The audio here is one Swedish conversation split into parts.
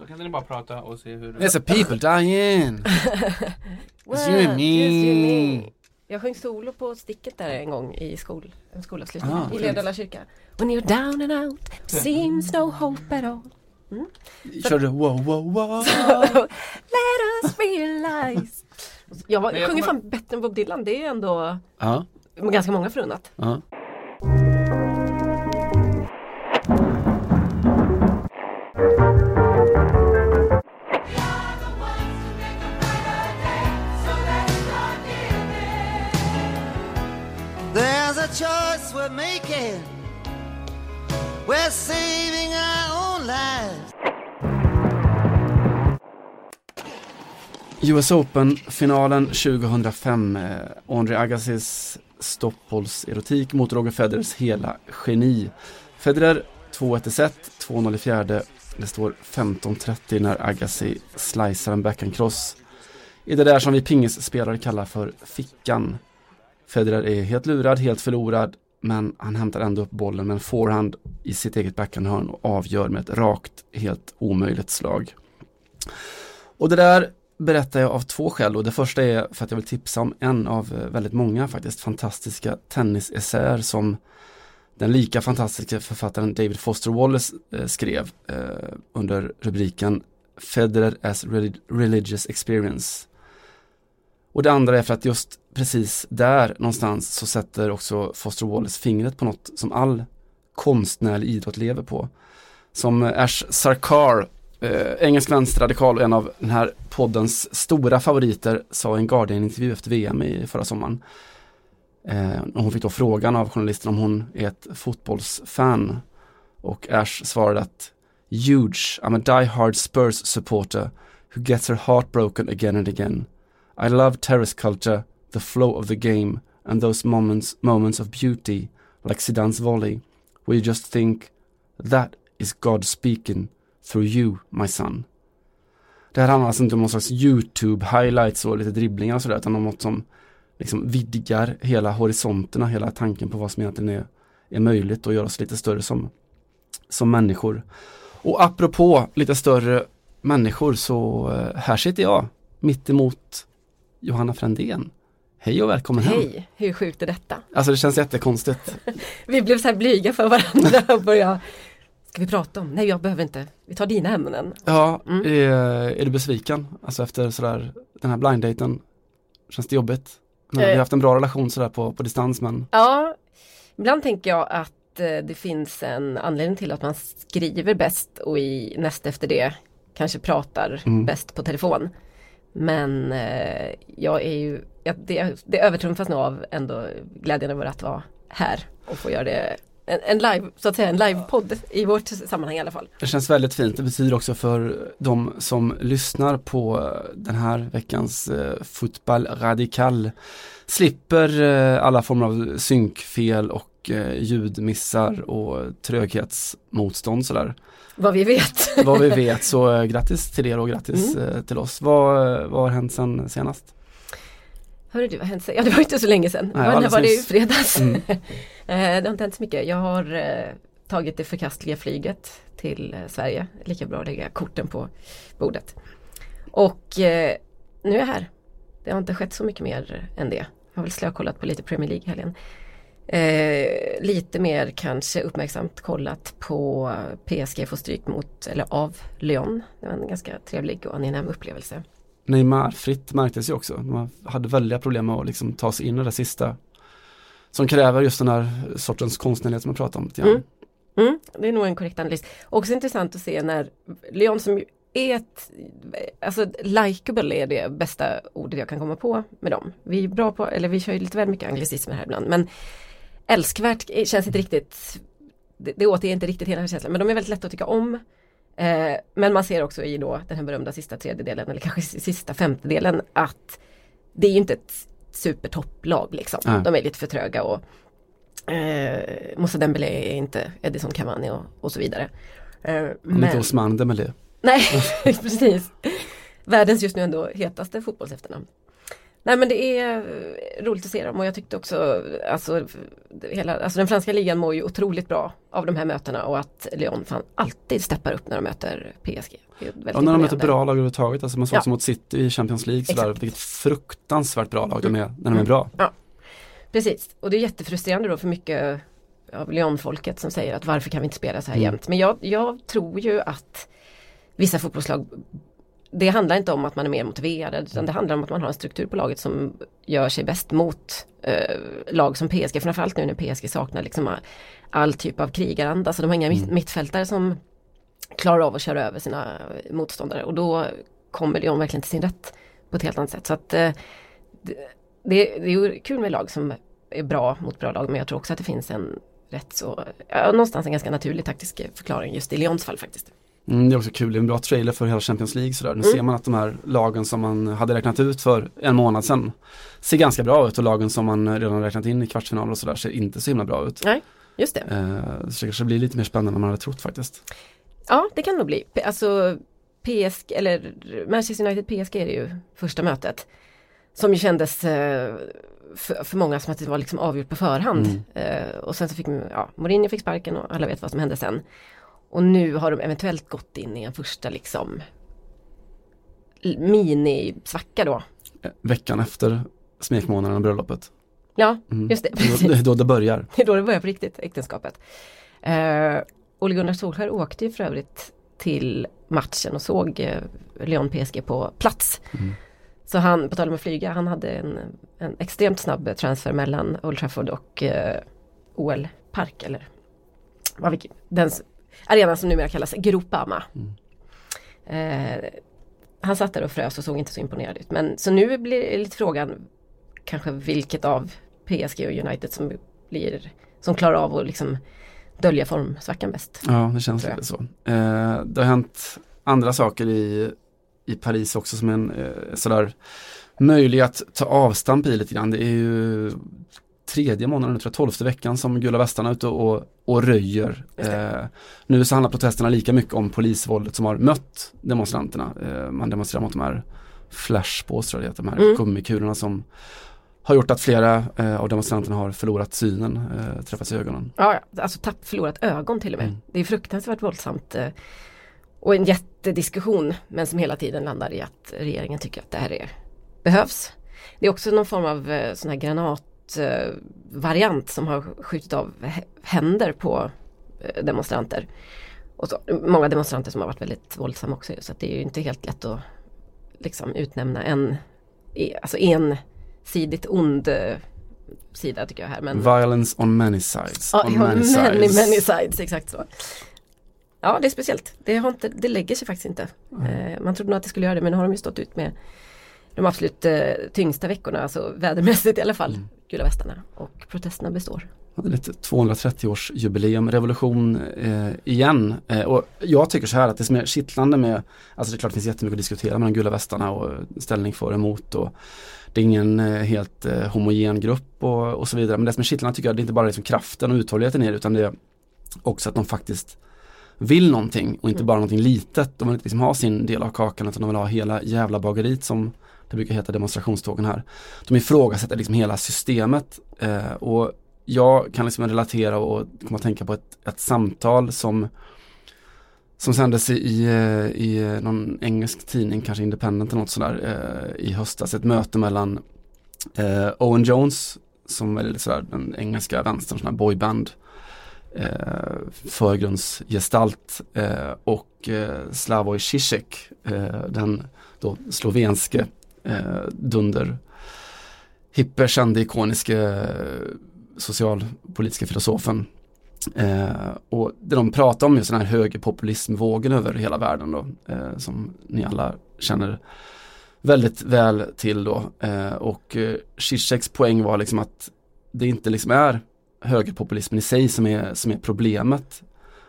Då kan ni bara prata och se hur There's a people dying. It's you and me. Jag sjöng solo på sticket där en gång i skol, en skolavslutning Ah, i fint. Ledala kyrka. When you're down and out, seems no hope at all. Kör du wow wow wow. Let us realize. Jag var, jag sjunger fan bättre än Bob Dylan, det är ändå Ja, ganska många förunnat. ja. We're saving our own lives. US Open-finalen 2005. André eh, Andre Agassis stoppbolls-erotik mot Roger Federers hela geni. Federer 2-1 i set, 2-0 i fjärde. Det står 15-30 när Agassi slicear en backhandcross i det där som vi pingisspelare kallar för fickan. Federer är helt lurad, helt förlorad, men han hämtar ändå upp bollen med en forehand i sitt eget backhandhörn och avgör med ett rakt, helt omöjligt slag. Och det där berättar jag av två skäl och det första är för att jag vill tipsa om en av eh, väldigt många faktiskt fantastiska tennisessäer som den lika fantastiska författaren David Foster Wallace eh, skrev eh, under rubriken Federer as Religious Experience. Och det andra är för att just precis där någonstans så sätter också Foster Wallace fingret på något som all konstnärlig idrott lever på. Som eh, Ash Sarkar, eh, engelsk vänsterradikal och en av den här poddens stora favoriter, sa i en Guardian-intervju efter VM i förra sommaren. Eh, hon fick då frågan av journalisten om hon är ett fotbollsfan. Och Ash svarade att Huge, I'm a die-hard Spurs supporter who gets her heart broken again and again. I love terrace culture, the flow of the game and those moments, moments of beauty like Zidane's volley where you just think that is God speaking through you my son. Det här handlar alltså inte om någon slags YouTube highlights och lite dribblingar och sådär utan om något som liksom vidgar hela horisonterna, hela tanken på vad som egentligen är, är möjligt och gör oss lite större som, som människor. Och apropå lite större människor så eh, här sitter jag mitt emot Johanna Frändén. Hej och välkommen hem. Hej, hur sjukt är detta? Alltså det känns jättekonstigt. Vi blev så här blyga för varandra och började Ska vi prata om? Nej jag behöver inte. Vi tar dina ämnen. Ja, Mm. är, är du besviken? Alltså efter sådär den här blinddaten Känns det jobbigt? Men, Vi har Eh. haft en bra relation sådär på, på distans men Ja, ibland tänker jag att eh, det finns en anledning till att man skriver bäst och i näst efter det kanske pratar Mm. bäst på telefon. Men eh, jag är ju, ja, det, det övertrumfas nog av ändå glädjen över att vara här och få göra det en, en live, så att säga en livepodd i vårt sammanhang i alla fall. det känns väldigt fint. Det betyder också för de som lyssnar på den här veckans eh, Fotboll Radikal slipper eh, alla former av synkfel och eh, ljudmissar och tröghetsmotstånd sådär. Vad vi vet. Vad vi vet så eh, grattis till er och grattis eh, till oss. Vad, vad har hänt sen senast? Hörru du, vad har hänt sen? Ja det var inte så länge sedan. Nej, När var det i fredags? Mm. Det har inte hänt så mycket. Jag har tagit det förkastliga flyget till Sverige. Lika bra att lägga korten på bordet. Och eh, nu är jag här. Det har inte skett så mycket mer än det. Jag har väl slökollat på lite Premier League helgen. Eh, lite mer kanske uppmärksamt kollat på PSG få stryk mot, eller av Lyon. Det var en ganska trevlig och angenäm upplevelse. Neymar-fritt märktes ju också. Man hade väldiga problem med att liksom ta sig in i det sista som kräver just den här sortens konstnärlighet som jag pratade om. Mm. Mm, det är nog en korrekt analys. Också intressant att se när Lyon som är ett, alltså likeable är det bästa ordet jag kan komma på med dem. Vi är bra på, eller vi kör ju lite väl mycket anglicismer här ibland men älskvärt känns inte riktigt, det, det återger inte riktigt hela känslan men de är väldigt lätta att tycka om. Eh, men man ser också i då den här berömda sista tredjedelen eller kanske sista femtedelen att det är ju inte ett supertopplag liksom. Nej. De är lite för tröga och Eh, Moussa Dembélé är inte Edison Cavani och, och så vidare. Eh, men, Osman Dembélé. nej, precis. Världens just nu ändå hetaste fotbollsefternamn. Nej men det är eh, roligt att se dem och jag tyckte också alltså, hela, alltså den franska ligan mår ju otroligt bra av de här mötena och att Lyon fan alltid steppar upp när de möter PSG. Ja, när de möter bra lag överhuvudtaget, alltså man såg Ja. som mot City i Champions League sådär, Exakt. vilket fruktansvärt bra lag de är när de är Mm. bra. Precis, och det är jättefrustrerande då för mycket av Lyon-folket som säger att varför kan vi inte spela så här Mm. jämt. Men jag, jag tror ju att vissa fotbollslag det handlar inte om att man är mer motiverad utan det handlar om att man har en struktur på laget som gör sig bäst mot eh, lag som PSG. Framförallt nu när PSG saknar liksom all, typ av krigaranda. Så de har inga Mm. mittfältare som klarar av att köra över sina motståndare och då kommer Lyon verkligen till sin rätt på ett helt annat sätt. Så att eh, det, det, det är ju kul med lag som är bra mot bra lag men jag tror också att det finns en rätt så, ja, någonstans en ganska naturlig taktisk förklaring just i Lyons fall faktiskt. Mm, det är också kul, det är en bra trailer för hela Champions League sådär. Nu Mm. ser man att de här lagen som man hade räknat ut för en månad sedan ser ganska bra ut och lagen som man redan räknat in i kvartsfinal och sådär ser inte så himla bra ut. Just det. Eh, så det kanske blir lite mer spännande än man hade trott faktiskt. Ja, det kan nog bli. Alltså PSG, eller Manchester United PSG är det ju första mötet. Som ju kändes eh, för, för många som att det var liksom avgjort på förhand. Mm. Eh, och sen så fick ja, Mourinho fick sparken och alla vet vad som hände sen. Och nu har de eventuellt gått in i en första liksom minisvacka då. Veckan efter smekmånaden och bröllopet. Ja, Mm. just det. Det är då det börjar. Det är då det börjar på riktigt, äktenskapet. Eh, Ole Gunnar Solskjaer åkte ju för övrigt till matchen och såg eh, Lyon PSG på plats. Mm. Så han, på tal om att flyga, han hade en, en extremt snabb transfer mellan Old Trafford och eh, OL Park eller vad vi, den arenan som numera kallas Groupama. Mm. Eh, han satt där och frös och såg inte så imponerad ut. Men så nu blir lite frågan kanske vilket av PSG och United som blir som klarar av att liksom dölja formsvackan bäst. Ja, det känns lite så. Eh, det har hänt andra saker i, i Paris också som är en eh, sådär möjlig att ta avstamp i lite grann. Det är ju tredje månaden, tror jag, tolfte veckan som gula västarna är ute och, och röjer. Eh, nu så handlar protesterna lika mycket om polisvåldet som har mött demonstranterna. Eh, man demonstrerar mot de här flashballs, tror jag de här Mm. gummikulorna som har gjort att flera eh, av demonstranterna har förlorat synen, eh, träffats i ögonen. Ja, alltså tapp, förlorat ögon till och med. Mm. Det är fruktansvärt våldsamt. eh, Och en jättediskussion men som hela tiden landar i att regeringen tycker att det här är, behövs. Det är också någon form av eh, sån här granatvariant som har skjutit av hä- händer på eh, demonstranter. Och så, många demonstranter som har varit väldigt våldsamma också så det är ju inte helt lätt att liksom utnämna en alltså ensidigt ond eh, sida tycker jag här. Men, Violence on many sides. Ja, on ja many, many sides, exakt så. Ja, det är speciellt. Det, har inte, det lägger sig faktiskt inte. Eh, man trodde nog att det skulle göra det men nu har de ju stått ut med de absolut eh, tyngsta veckorna, alltså vädermässigt i alla fall, Mm. gula västarna. Och protesterna består. Ja, det är lite 230 jubileum, revolution eh, igen. Eh, och jag tycker så här att det som är kittlande med, alltså det är klart det finns jättemycket att diskutera med de gula västarna och ställning för och emot och det är ingen eh, helt eh, homogen grupp och, och så vidare. Men det som är kittlande tycker jag det är inte bara liksom kraften och uthålligheten i det utan det är också att de faktiskt vill någonting och inte Mm. bara någonting litet. De vill inte liksom ha sin del av kakan utan de vill ha hela jävla bageriet som det brukar heta demonstrationstågen här. De ifrågasätter liksom hela systemet eh, och jag kan liksom relatera och komma att tänka på ett, ett samtal som som sändes i, i, i någon engelsk tidning, kanske Independent eller något sådär eh, i höstas. Ett möte mellan eh, Owen Jones som är lite sådär den engelska vänstern, sån här boyband eh, förgrundsgestalt eh, och eh, Slavoj Zizek, eh, den då slovenske eh, dunder hippe, kände, ikoniske eh, socialpolitiska filosofen. Eh, och det de pratar om är den här högerpopulismvågen över hela världen då, eh, som ni alla känner väldigt väl till då. Eh, och eh, Zizeks poäng var liksom att det inte liksom är högerpopulismen i sig som är, som är problemet.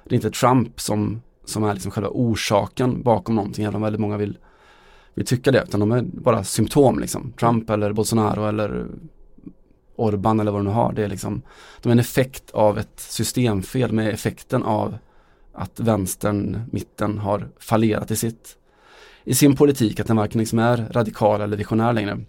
Det är inte Trump som, som är liksom själva orsaken bakom någonting, även om väldigt många vill, vill tycka det, utan de är bara symptom liksom. Trump eller Bolsonaro eller Orban eller vad de nu har, det är liksom, de är en effekt av ett systemfel med effekten av att vänstern, mitten har fallerat i sitt i sin politik, att den varken liksom är radikal eller visionär längre.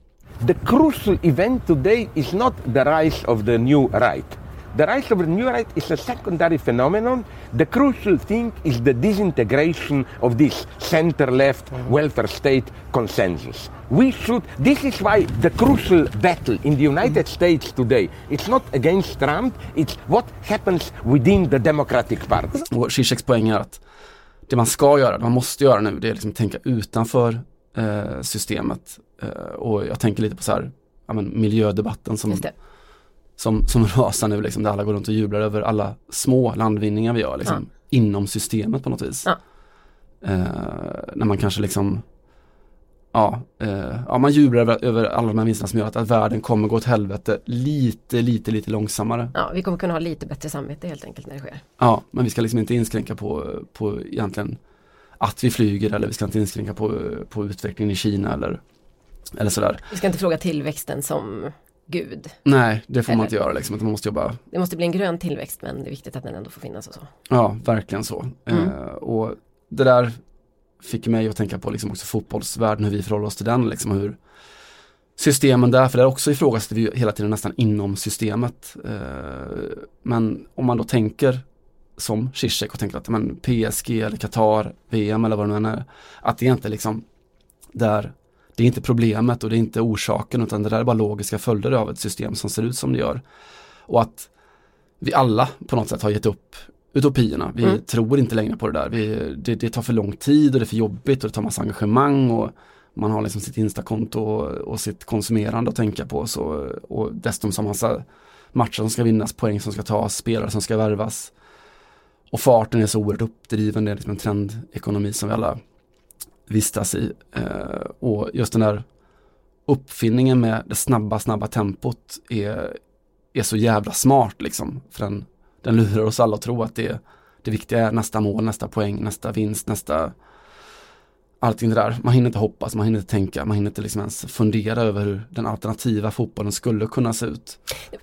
The crucial event today is not the rise of the new right. The rise of the new right is a secondary phenomenon. The crucial thing is the disintegration of this center-left welfare state consensus. We should, this is why the crucial battle in the United States today, it's not against Trump, it's what happens within the Democratic Party. Och Zizeks poäng är att det man ska göra, det man måste göra nu, det är liksom tänka utanför eh, systemet. Eh, och jag tänker lite på så här, ja, men miljödebatten som, Just det. Som, som rasar nu, liksom, där alla går runt och jublar över alla små landvinningar vi gör liksom, inom systemet på något vis. Ja. Eh, när man kanske liksom Ja, eh, ja, man jublar över, över alla de här vinsterna som gör att, att världen kommer gå åt helvete lite, lite, lite långsammare. Ja, vi kommer kunna ha lite bättre samvete helt enkelt när det sker. Ja, men vi ska liksom inte inskränka på, på egentligen att vi flyger eller vi ska inte inskränka på, på utvecklingen i Kina eller, eller sådär. Vi ska inte fråga tillväxten som Gud. Nej, det får man inte göra liksom, man måste jobba, Det måste bli en grön tillväxt men det är viktigt att den ändå får finnas och så. ja, verkligen så. Mm. Eh, och det där fick mig att tänka på liksom också fotbollsvärlden, hur vi förhåller oss till den, liksom hur systemen där, för där också ifrågasätter vi hela tiden nästan inom systemet. Eh, men om man då tänker som Zizek och tänker att men, PSG eller Qatar, VM eller vad det nu än är, att det är inte liksom där, det är inte problemet och det är inte orsaken utan det där är bara logiska följder av ett system som ser ut som det gör. Och att vi alla på något sätt har gett upp utopierna. Vi Mm. tror inte längre på det där. Vi, det, det tar för lång tid och det är för jobbigt och det tar massa engagemang och man har liksom sitt instakonto och, och sitt konsumerande att tänka på. Så, och dessutom så har massa matcher som ska vinnas, poäng som ska tas, spelare som ska värvas. Och farten är så oerhört uppdriven, det är liksom en trendekonomi som vi alla vistas i. Eh, och just den där uppfinningen med det snabba, snabba tempot är, är så jävla smart liksom. För den, den lurar oss alla att tro att det, det viktiga är nästa mål, nästa poäng, nästa vinst, nästa allting det där. Man hinner inte hoppas, man hinner inte tänka, man hinner inte liksom ens fundera över hur den alternativa fotbollen skulle kunna se ut.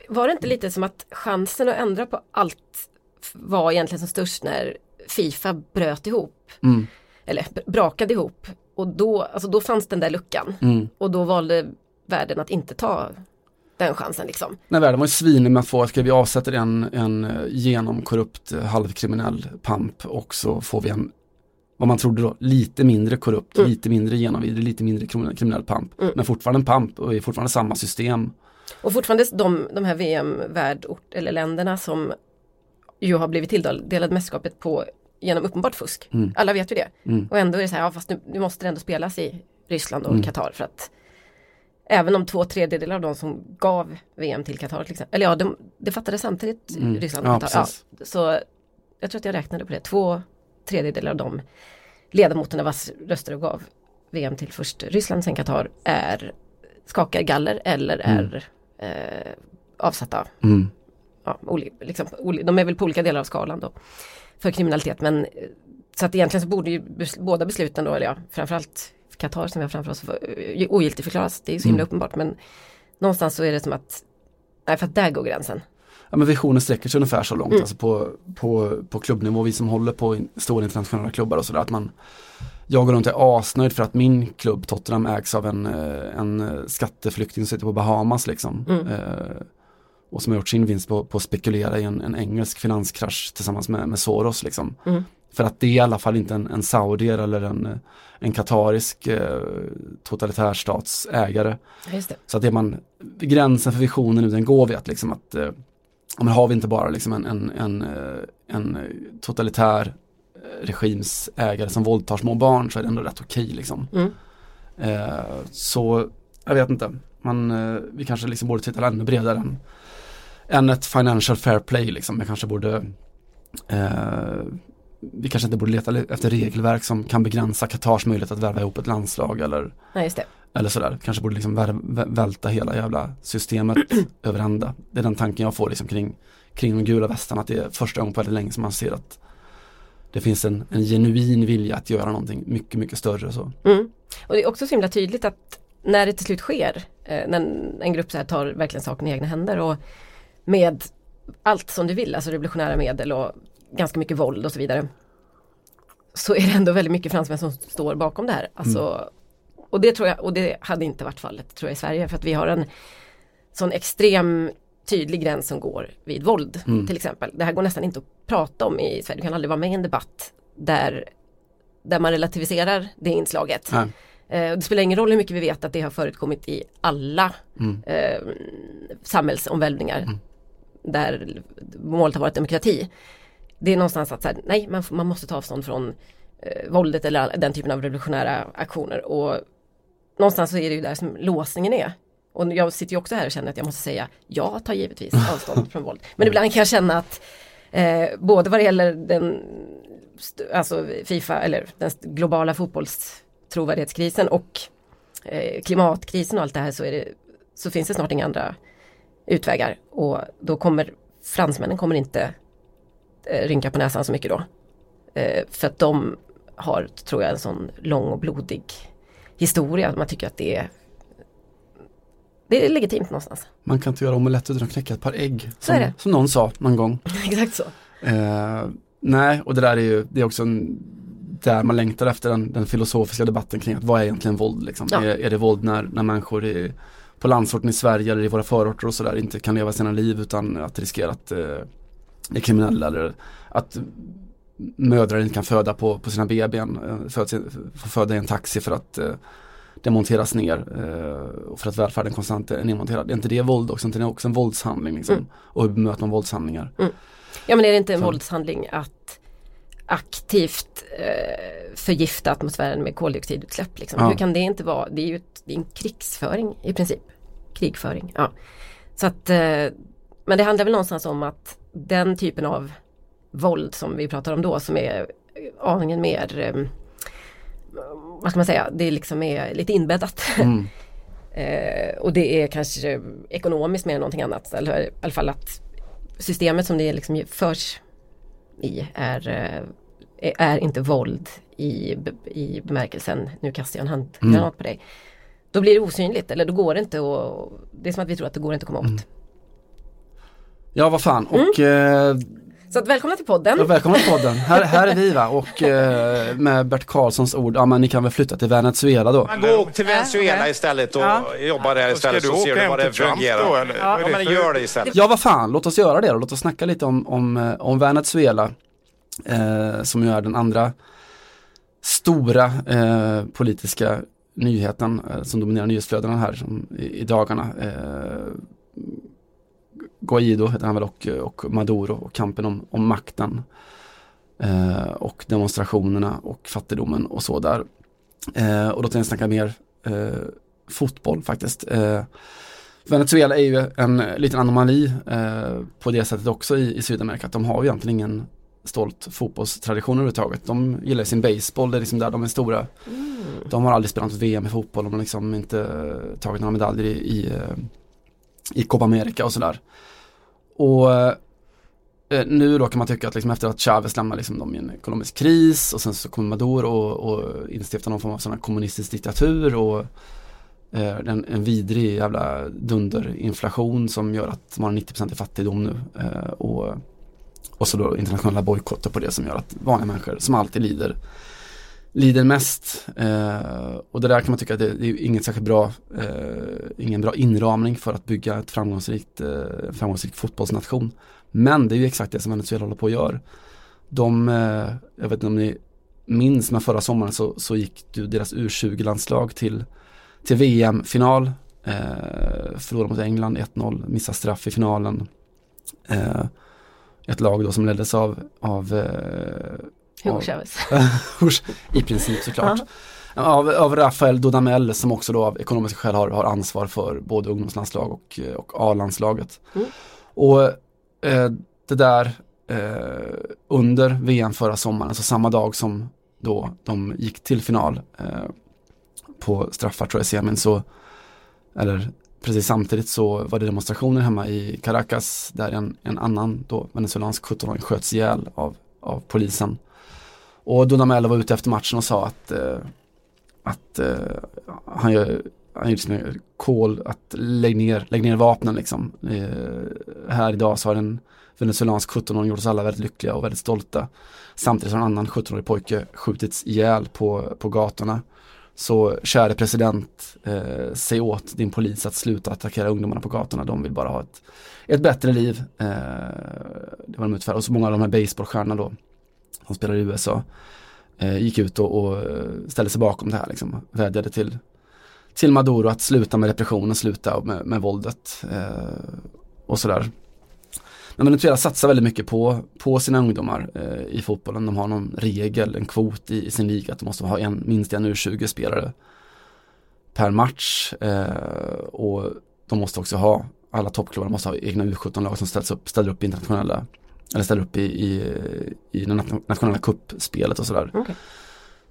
Var det inte lite som att chansen att ändra på allt var egentligen som störst när Fifa bröt ihop? Mm, Eller brakade ihop. Och då, alltså då fanns den där luckan. mm. Och då valde världen att inte ta den chansen liksom. Nej, världen var ju svinig med att få, ska vi avsätta en, en eh, genomkorrupt eh, halvkriminell pamp och så får vi en, vad man trodde då, lite mindre korrupt, Mm. lite mindre genomvidrig, lite mindre kriminell pamp. Mm. Men fortfarande en pamp och är fortfarande samma system. Och fortfarande de, de här VM-värdort eller länderna som ju har blivit tilldelade mästerskapet på genom uppenbart fusk. Mm. Alla vet ju det. Mm. Och ändå är det så här, ja, fast nu, nu måste det ändå spelas i Ryssland och Mm. Qatar för att Även om två tredjedelar av de som gav VM till Qatar till exempel, eller ja, de, det fattades samtidigt i Mm. Ryssland och Ja, Qatar. precis. så jag tror att jag räknade på det, två tredjedelar av de ledamoterna vars röster gav VM till först Ryssland, sen Qatar, är skakar galler eller är eh, avsatta Mm. ja, liksom, de är väl på olika delar av skalan då för kriminalitet men så att egentligen så borde ju bes, båda besluten då, eller ja, framförallt Qatar som vi har framför oss eh, ogiltigförklaras, det är så himla Mm. uppenbart men någonstans så är det som att nej för att där går gränsen. Ja men visionen sträcker sig ungefär så långt, Mm. alltså på, på, på klubbnivå, vi som håller på in, stora internationella klubbar och sådär, att man jag går runt och är asnöjd för att min klubb Tottenham ägs av en, eh, en eh, skatteflykting som sitter på Bahamas liksom. Mm. Eh, och som har gjort sin vinst på, på att spekulera i en, en engelsk finanskrasch tillsammans med, med Soros liksom. Mm. För att det är i alla fall inte en, en saudier eller en, en katarisk eh, det. Så att det man, gränsen för visionen nu den går vi att liksom att eh, men har vi inte bara liksom en, en, en, eh, en totalitär eh, regimsägare som våldtar små barn så är det ändå rätt okej liksom. Mm. Eh, så jag vet inte, man, eh, vi kanske liksom borde titta ännu bredare än, än ett financial fair play liksom. Vi kanske borde eh, vi kanske inte borde leta efter regelverk som kan begränsa Qatars möjlighet att värva ihop ett landslag eller Nej, just det. eller sådär, kanske borde liksom vär, välta hela jävla systemet över ända. Det är den tanken jag får liksom kring, kring de gula västarna, att det är första gången på väldigt länge som man ser att det finns en, en genuin vilja att göra någonting mycket, mycket större så. Mm. Och det är också så himla tydligt att när det till slut sker, eh, när en, en grupp så här tar verkligen saken i egna händer och med allt som du vill, alltså revolutionära medel och ganska mycket våld och så vidare. Så är det ändå väldigt mycket fransmän som står bakom det här. Alltså, Och det tror jag, och det hade inte varit fallet tror jag i Sverige för att vi har en sån extrem tydlig gräns som går vid våld Mm. till exempel. Det här går nästan inte att prata om i Sverige. Du kan aldrig vara med i en debatt där, där man relativiserar det inslaget. Eh, och det spelar ingen roll hur mycket vi vet att det har förekommit i alla Mm. eh, samhällsomvälvningar där målet har varit demokrati. Det är någonstans att så här, nej, man, man måste ta avstånd från eh, våldet eller all- den typen av revolutionära aktioner. Och någonstans så är det ju där som låsningen är. Och jag sitter ju också här och känner att jag måste säga, jag tar givetvis avstånd från våld. Men ibland kan jag känna att eh, både vad det gäller den alltså Fifa eller den globala fotbollstrovärdighetskrisen och eh, klimatkrisen och allt det här så, det, så finns det snart inga andra utvägar. Och då kommer fransmännen kommer inte eh, rynka på näsan så mycket då. Eh, för att de har, tror jag, en sån lång och blodig historia. Man tycker att det är det är legitimt någonstans. Man kan inte göra omelett utan att knäcka ett par ägg. Är Som, som någon sa någon gång. Exakt så. Eh, nej, och det där är ju, det är också en, där man längtar efter den, den filosofiska debatten kring att vad är egentligen våld liksom? Ja. Är, är det våld när, när människor i, på landsorten i Sverige eller i våra förorter och sådär inte kan leva sina liv utan att riskera att eh, är kriminella eller att mödrar inte kan föda på, på sina BBn, eh, föds får föda i en taxi för att eh, det monteras ner eh, och för att välfärden konstant är nedmonterad. Är inte det våld också? Är inte det också en våldshandling liksom? Mm. Och hur bemöter man våldshandlingar? Ja men är det inte en Så. våldshandling att aktivt eh, förgifta atmosfären med koldioxidutsläpp? Liksom? Ja. Hur kan det inte vara? Det är ju ett, det är en krigsföring i princip. Krigföring, ja. Så att, eh, men det handlar väl någonstans om att den typen av våld som vi pratar om då som är aningen mer eh, vad ska man säga, det liksom är lite inbäddat. Mm. Eh, och det är kanske ekonomiskt mer än någonting annat. Eller i alla fall att systemet som det liksom förs i är, eh, är inte våld i, i bemärkelsen nu kastar jag en handgranat Mm. på dig. Då blir det osynligt eller då går det inte och det är som att vi tror att det går inte att komma åt. Mm. Ja, vad fan. Mm. Och eh, Så att välkomna till podden. ja, välkommen till podden. Här, här är vi va och eh, med Bert Karlssons ord, ja men ni kan väl flytta till Venezuela då. Man går till Venezuela istället och Ja. jobbar där istället så ser du vad det fungerar. då eller? Ja, är men gör det istället. Ja, vad fan, låt oss göra det då. Låt oss snacka lite om, om, eh, om Venezuela. Eh, som ju är den andra stora eh, politiska nyheten eh, som dominerar nyhetsflödena här som, i, i dagarna. Guaido heter han väl och, och Maduro och kampen om, om makten. Eh, och demonstrationerna och fattigdomen och så där. Eh, och då tänkte jag snacka mer eh, fotboll faktiskt. Eh, Venezuela är ju en liten anomali eh, på det sättet också i, i Sydamerika. Att de har ju egentligen ingen stolt fotbollstradition överhuvudtaget. De gillar sin baseball, det är liksom där de är stora. De har aldrig spelat VM i fotboll, de har liksom inte tagit några medaljer i, i, eh, i Copa America och sådär. Och eh, nu då kan man tycka att liksom efter att Chavez lämnar liksom dem i en ekonomisk kris och sen så kommer Maduro och, och instiftar någon form av sån här kommunistisk diktatur och eh, en, en vidrig jävla dunderinflation som gör att man har 90% i fattigdom nu. Eh, och, och så då internationella bojkotter på det som gör att vanliga människor som alltid lider lider mest. Eh, och det där kan man tycka att det, det är inget särskilt bra, eh, ingen bra inramning för att bygga ett framgångsrikt, eh, framgångsrik fotbollsnation. Men det är ju exakt det som Venezuela håller på att göra. De, eh, jag vet inte om ni minns, men förra sommaren så, så gick du deras U20-landslag till, till VM-final. Eh, förlorade mot England 1-0, missade straff i finalen. Eh, ett lag då som leddes av, av eh, Hugo. I princip såklart. Av, av Rafael Dudamel som också då av ekonomiska skäl har, har ansvar för både ungdomslandslag och, och A-landslaget. Mm. Och eh, det där eh, under VM förra sommaren, alltså samma dag som då de gick till final eh, på straffar tror jag semin så, eller precis samtidigt så var det demonstrationer hemma i Caracas där en, en annan då venezuelansk 17-åring sköts ihjäl av, av polisen. Och Donamello var ute efter matchen och sa att, eh, att eh, han gör han gjorde sina kol att lägg ner, lägg ner vapnen liksom. Eh, här idag så har en venezuelansk 17-åring gjort oss alla väldigt lyckliga och väldigt stolta. Samtidigt har en annan 17-årig pojke skjutits ihjäl på, på gatorna. Så käre president, eh, säg åt din polis att sluta attackera ungdomarna på gatorna. De vill bara ha ett, ett bättre liv. Eh, det var de utfärdade. Och så många av de här baseballstjärnorna då, som spelar i USA, eh, gick ut och, och eh, ställde sig bakom det här. Liksom. Vädjade till, till Maduro att sluta med repressionen, sluta med, med våldet eh, och sådär. Men Venezuela satsar väldigt mycket på, på sina ungdomar eh, i fotbollen. De har någon regel, en kvot i, i sin liga att de måste ha en, minst en U20-spelare per match. Eh, och de måste också ha, alla toppklubbar måste ha egna U17-lag som ställs upp, ställer upp internationella, eller ställer upp i, i, i det nationella kuppspelet och sådär. Okej.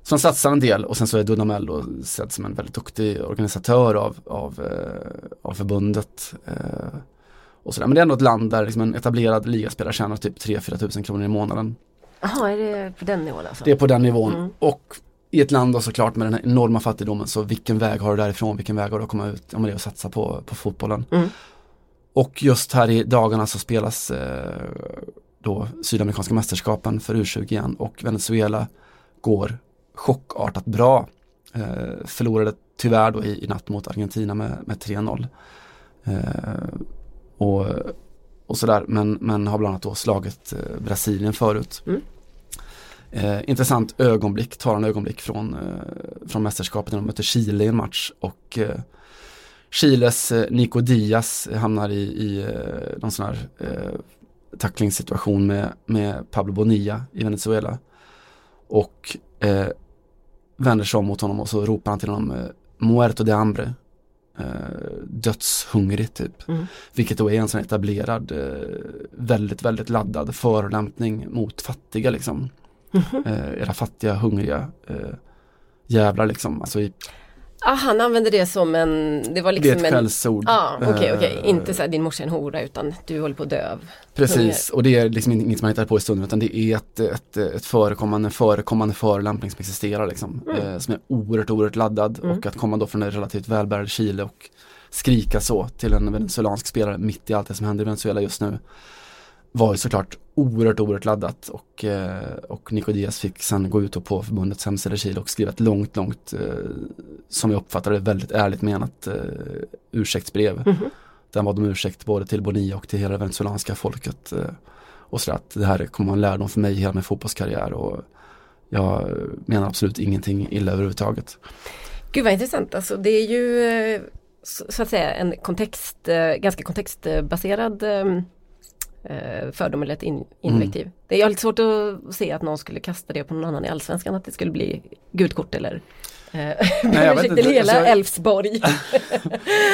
Så de satsar en del och sen så är Dudamel då sedd som en väldigt duktig organisatör av, av, eh, av förbundet. Eh, och sådär. Men det är ändå ett land där liksom en etablerad ligaspelare tjänar typ 3-4 tusen kronor i månaden. Jaha, är det på den nivån alltså? Det är på den nivån. Mm. Och i ett land då såklart med den här enorma fattigdomen så vilken väg har du därifrån, vilken väg har du att komma ut, men det är att satsa på, på fotbollen. Mm. Och just här i dagarna så spelas eh, då Sydamerikanska mästerskapen för U20 igen och Venezuela går chockartat bra. Eh, förlorade tyvärr då i, i natt mot Argentina med, med 3-0. Eh, och, och sådär, men, men har bland annat då slagit eh, Brasilien förut. Mm. Eh, intressant ögonblick, talande ögonblick från, eh, från mästerskapet när de mötte Chile i en match och eh, Chiles eh, Nico Diaz hamnar i, i någon sån här tacklingssituation med, med Pablo Bonilla i Venezuela. Och eh, vänder sig om mot honom och så ropar han till honom eh, Muerto de hambre. Eh, dödshungrig typ. Mm. Vilket då är en sån etablerad, eh, väldigt, väldigt laddad förolämpning mot fattiga liksom. Eh, era fattiga, hungriga eh, jävlar liksom. Alltså i, Ah, han använde det som en, det var det är liksom ett en skällsord. Ja, okej, okej. Eh, Inte så här, din morsa är en hora utan du håller på att dö. av Precis, och det är liksom inget man hittar på i stunden utan det är ett, ett, ett förekommande, förekommande förolämpning som existerar liksom. Mm. Eh, som är oerhört, oerhört laddad Mm. och att komma då från det relativt välbärgade Chile och skrika så till en venezuelansk spelare mitt i allt det som händer i Venezuela just nu var ju såklart oerhört, oerhört laddat och, eh, och Nico Diaz fick sen gå ut och på förbundets hemsida i Chile och skriva ett långt, långt, eh, som jag uppfattar det, väldigt ärligt menat eh, ursäktsbrev. Mhm. Den bad om ursäkt både till Bonilla och till hela det venezuelanska folket. Och så att det här kommer vara en lärdom för mig hela min fotbollskarriär och jag menar absolut ingenting illa överhuvudtaget. Gud vad intressant, alltså det är ju så, att säga en kontext, ganska kontextbaserad eh, fördom eller ett in, invektiv. Det är jag lite svårt att se att någon skulle kasta det på någon annan i Allsvenskan, att det skulle bli gult kort eller eh, jag inte, till hela alltså jag- Elfsborg.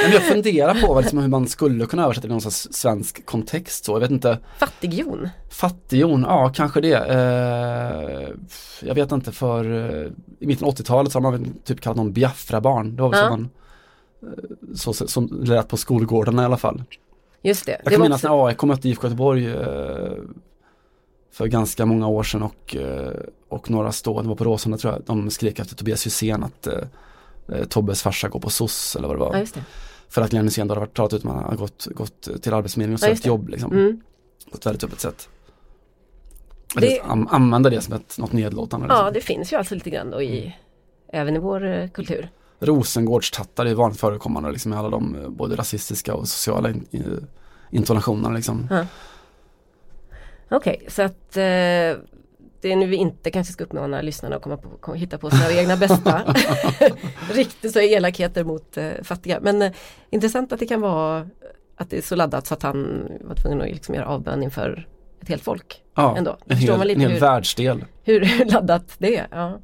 Men jag funderar på liksom hur man skulle kunna översätta det i någon svensk kontext så. Jag vet inte, Fattighjon. fattighjon, ja kanske det. Eh, jag vet inte för eh, i mitten av 80-talet så har man typ kallat någon Biafra-barn. Det var väl Ja. så man så, så, som lät på skolgårdarna i alla fall. Just det. Jag det kan minnas också, när AIK mötte IFK Göteborg eh, för ganska många år sedan och, eh, och några stå, det var på Råsunda tror jag, de skrek efter Tobias Hysén att eh, eh, Tobbes farsa går på SOS eller vad det var. ja, det. För att Glenn Hysén då hade varit talat ut, man har gått, gått till Arbetsförmedlingen och Ja, sökt det. jobb liksom, Mm. på ett väldigt öppet sätt. Det- Det... An, använda det som ett, något nedlåtande. Ja, Liksom. det finns ju alltså lite grann då i, även i vår kultur. Rosengårdstattar är vanligt förekommande liksom, med alla de eh, både rasistiska och sociala in, i, intonationerna. Liksom. Okej, så att eh, det är nu vi inte kanske ska uppmana lyssnarna att komma på, hitta på sina egna bästa riktigt så elakheter mot eh, fattiga. Men eh, intressant att det kan vara att det är så laddat så att han var tvungen att liksom göra avbön inför ett helt folk. Ja, Ändå. en hel, man lite en hel hur- världsdel. Hur laddat det är. Ja.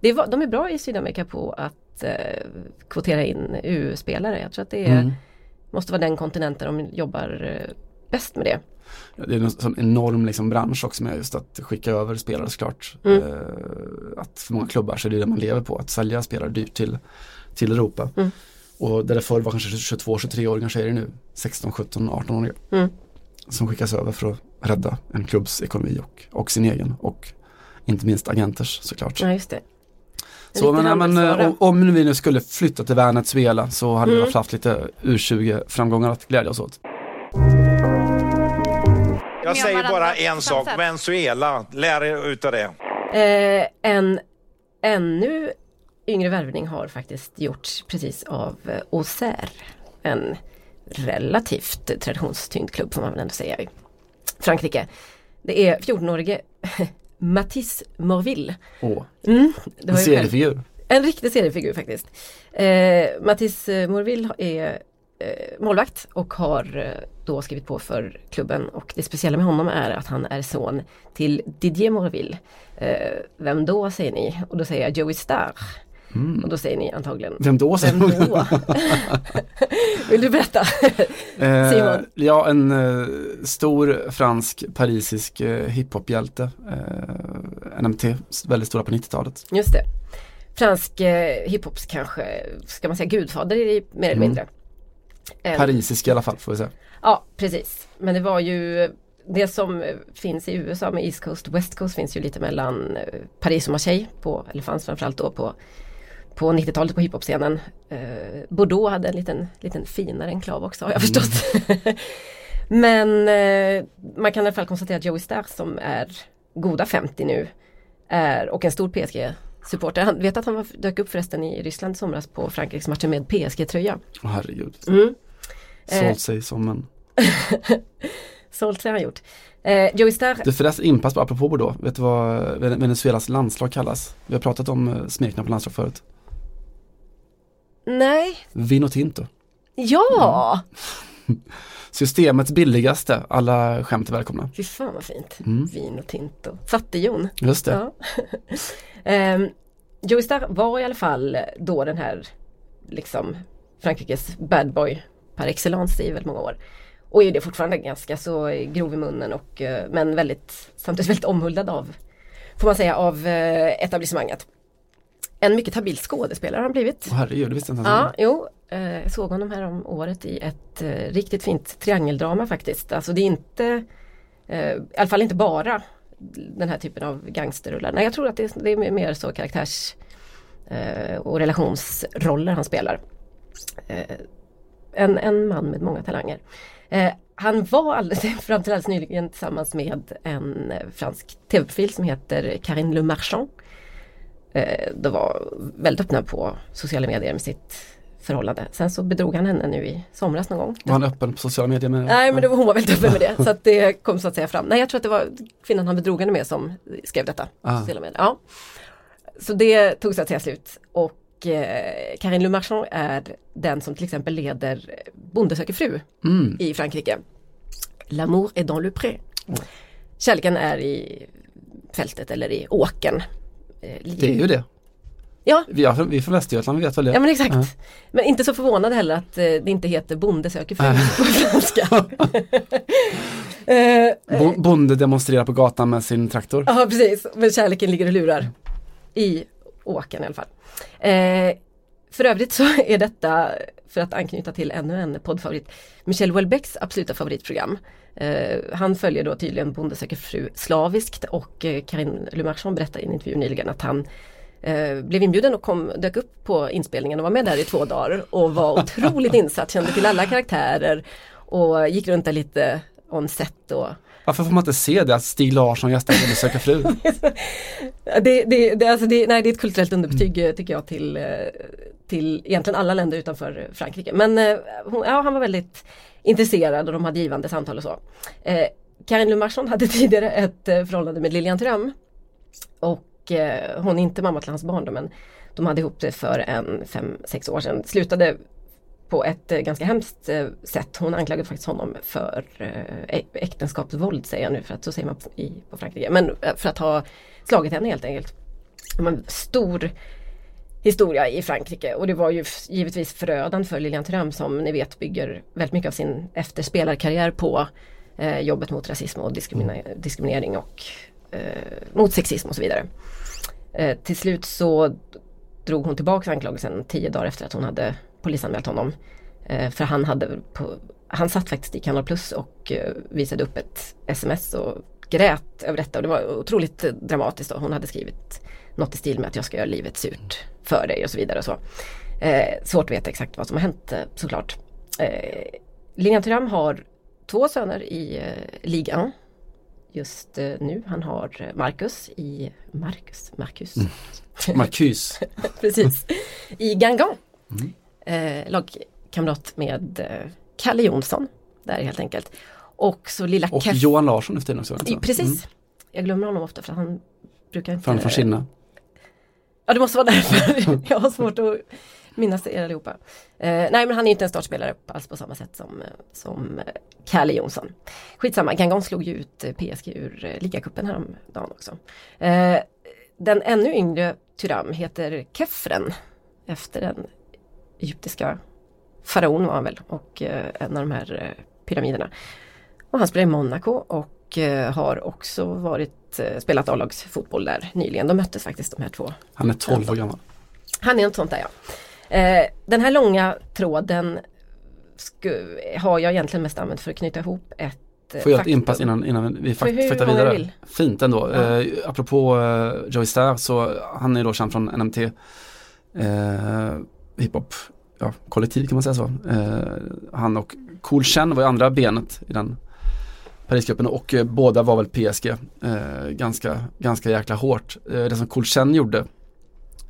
Det var, de är bra i Sydamerika på att eh, kvotera in EU-spelare. Jag tror att det är, Mm. måste vara den kontinenten de jobbar eh, bäst med det. Ja, Det är en sån enorm liksom bransch också med just att skicka över spelare såklart. Mm. Eh, att för många klubbar så är det det man lever på, att sälja spelare dyrt till, till Europa. Mm. Och där det förr var kanske 22-23-åringar så är det nu 16, 17, 18-åringar. Mm. Som skickas över för att rädda en klubbs ekonomi och, och sin egen och inte minst agenters såklart. Ja, just det. Så men, men, eh, om, om vi nu skulle flytta till Venezuela så hade Mm. vi haft lite U20 framgångar att glädja oss åt. Jag säger bara en sak. Venezuela, lär er utav det. Eh, en ännu yngre värvning har faktiskt gjorts precis av eh, Auxerre. En relativt traditionstyngd klubb får man väl ändå säga i Frankrike. Det är 14-årige Matisse Morville. Åh, Mm, det en seriefigur. En riktig seriefigur faktiskt. Eh, Matisse Morville är eh, målvakt och har eh, då skrivit på för klubben och det speciella med honom är att han är son till Didier Morville. Eh, vem då säger ni? Och då säger jag Joey Starr. Och då säger ni antagligen Vem då? Vem då? Vill du berätta? Eh, Simon? ja, en eh, stor fransk parisisk eh, hiphophjälte. Eh, NMT, väldigt stora på 90-talet. Just det. Fransk eh, hiphops kanske, ska man säga gudfader i mer eller Mm. mindre. En- Parisisk i alla fall får vi säga. Ja, precis. Men det var ju det som eh, finns i USA med East Coast och West Coast finns ju lite mellan eh, Paris och Marseille på, eller fanns framförallt då på, på 90-talet på hiphop-scenen. Eh, Bordeaux hade en liten, liten finare enklav också har jag förstått. Men eh, man kan i alla fall konstatera att Joey Starr som är goda 50 nu är, och en stor PSG-supporter. Han vet att han var, dök upp förresten i Ryssland i somras på Frankrikes matcher med PSG-tröja. Åh herregud. Mm. Eh. Sålt sig som en... Sålt sig har han gjort. Eh, Joey Starr Du förresten inpass bara apropå Bordeaux. Vet du vad Ven- Venezuelas landslag kallas? Vi har pratat om eh, smeknamn på landslag förut. Nej, Vino Tinto. ja! Systemets billigaste. Alla skämt är välkomna. Fy fan vad fint. Mm. Vin och Tinto. Fattig-Jon. Just det. Ja. um, Joey Starr var i alla fall då den här liksom Frankrikes bad boy par excellence i väldigt många år. Och är det fortfarande ganska så grov i munnen och eh, men väldigt samtidigt väldigt omhuldad av får man säga av eh, etablissemanget. En mycket habil skådespelare har han blivit. Åh herregud, det visste inte Ja, ens. jo. Eh, jag såg honom här om året i ett eh, riktigt fint triangeldrama faktiskt. Alltså det är inte, eh, i alla fall inte bara den här typen av gangsterrullar. Nej, jag tror att det är, det är mer så karaktärs eh, och relationsroller han spelar. Eh, en, en man med många talanger. Eh, han var alldeles, fram till alldeles nyligen tillsammans med en eh, fransk tv-profil som heter Karine Le Marchand. Eh, de var väldigt öppna på sociala medier med sitt förhållande. Sen så bedrog han henne nu i somras någon gång. Var han öppen på sociala medier med Nej men det var, hon var väldigt öppen med det så att det kom så att säga fram. Nej jag tror att det var kvinnan han bedrog henne med som skrev detta. Ah. Sociala medier. Ja. Så det tog så att säga slut. Och eh, Karine Le Marchand är den som till exempel leder Bonde söker fru Mm. i Frankrike. L'amour est dans le pré. Kärleken är i fältet eller i åken. Eh, Det är ju det. Ja, Vi är, vi är från Västergötland, vi vet väl det. Ja men exakt. Ja. Men inte så förvånad heller att eh, det inte heter Bonde söker fru på franska. eh, Bo- Bonde demonstrerar på gatan med sin traktor. Ja precis, men kärleken ligger och lurar. I åken i alla fall. Eh, för övrigt så är detta, för att anknyta till ännu en poddfavorit, Michel Houellebecqs absoluta favoritprogram. Eh, han följer då tydligen Bonde söker fru slaviskt och eh, Karin Le Marchand berättade i en intervju nyligen att han eh, blev inbjuden och kom, dök upp på inspelningen och var med där i två dagar och var otroligt insatt, kände till alla karaktärer och gick runt där lite on set och Varför får man inte se det att Stig Larsson gästar Bonde söker fru? Det, det, det, alltså det, nej, det är ett kulturellt underbetyg eh, tycker jag till, till egentligen alla länder utanför Frankrike. Men ja, han var väldigt intresserad och de hade givande samtal och så. Eh, Karin Lumarsson hade tidigare ett eh, förhållande med Lilian Tröm. Och eh, hon är inte mamma till hans barn då, men de hade ihop det för en fem, sex år sedan. Slutade på ett eh, ganska hemskt eh, sätt. Hon anklagade faktiskt honom för eh, äktenskapsvåld säger jag nu för att så säger man på, i, på Frankrike. Men eh, för att ha slagit henne helt enkelt. Man, stor historia i Frankrike och det var ju givetvis förödande för Lilian Thuram som ni vet bygger väldigt mycket av sin efterspelarkarriär på eh, jobbet mot rasism och diskrimina- diskriminering och eh, mot sexism och så vidare. Eh, till slut så drog hon tillbaka anklagelsen tio dagar efter att hon hade polisanmält honom. Eh, för han hade på, han satt faktiskt i Kanal Plus och eh, visade upp ett sms och grät över detta och det var otroligt eh, dramatiskt. Och hon hade skrivit något i stil med att jag ska göra livet surt för dig och så vidare. Och så. Eh, svårt att veta exakt vad som har hänt eh, såklart. Eh, Lilian Thuram har två söner i eh, Ligue 1 just eh, nu. Han har eh, Marcus i Marcus, Marcus. Marcus. Precis. I Gangan. Mm. Eh, lagkamrat med eh, Kalle Jonsson. Där helt enkelt. Och så lilla Och. Johan Larsson för tiden också. Precis. Mm. Jag glömmer honom ofta för han brukar inte... Från, från Kinna. Ja det måste vara därför. jag har svårt att minnas er allihopa. Eh, nej men han är inte en startspelare alls på samma sätt som, eh, som eh, Kalle Jonsson. Skitsamma, Gangon slog ju ut eh, PSG ur eh, ligacupen häromdagen också. Eh, den ännu yngre Tyram heter Kefren. Efter den egyptiska faraon var han väl och eh, en av de här eh, pyramiderna. Och han spelar i Monaco och eh, har också varit, eh, spelat A-lagsfotboll där nyligen. De möttes faktiskt de här två Han är 12 år gammal. han är något sånt där ja. Eh, den här långa tråden har jag egentligen mest använt för att knyta ihop ett eh, Får jag ett inpass innan, innan vi många vidare? vill? Fint ändå. Ja. Eh, apropå eh, Joey Starr så han är då känd från NMT eh, hiphop ja, kollektiv kan man säga så. Eh, han och Cool Chen var ju andra benet i den Parisgruppen och eh, båda var väl PSG eh, ganska, ganska jäkla hårt. Eh, det som Cool gjorde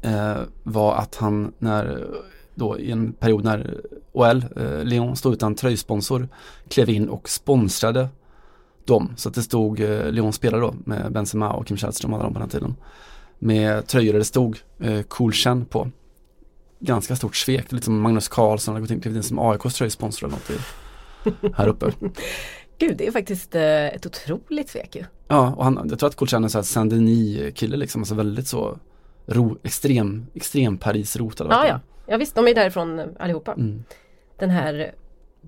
eh, var att han när då i en period när OL, eh, Lyon stod utan tröjsponsor klev in och sponsrade dem. Så att det stod eh, Lyons spelare då med Benzema och Kim Källström alla de på den tiden. Med tröjor där det stod eh, Cool på. Ganska stort svek, lite som Magnus Carlsson hade gått in, klivit in som AIKs tröjsponsor eller något i, här uppe. Gud det är faktiskt eh, ett otroligt svek ju. Ja, och han, jag tror att Cool Chen är så här Saint-Denis kille liksom, alltså väldigt så ro, extrem, extrem Paris-rotad. Ja ja, ja visst de är därifrån eh, allihopa. Mm. Den här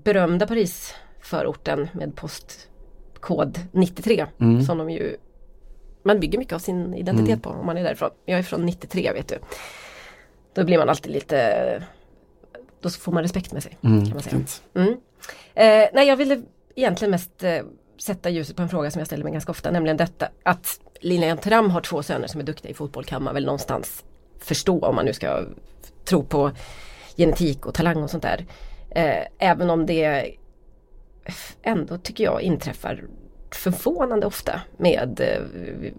berömda Parisförorten med postkod 93 Mm. som de ju man bygger mycket av sin identitet Mm. på om man är därifrån. Jag är från 93 vet du. Då blir man alltid lite då får man respekt med sig. Mm, kan man säga. Mm. Eh, nej, jag ville egentligen mest eh, sätta ljuset på en fråga som jag ställer mig ganska ofta, nämligen detta att Lilian Thuram har två söner som är duktiga i fotboll kan man väl någonstans förstå om man nu ska tro på genetik och talang och sånt där. Eh, även om det ändå tycker jag inträffar förvånande ofta med, eh,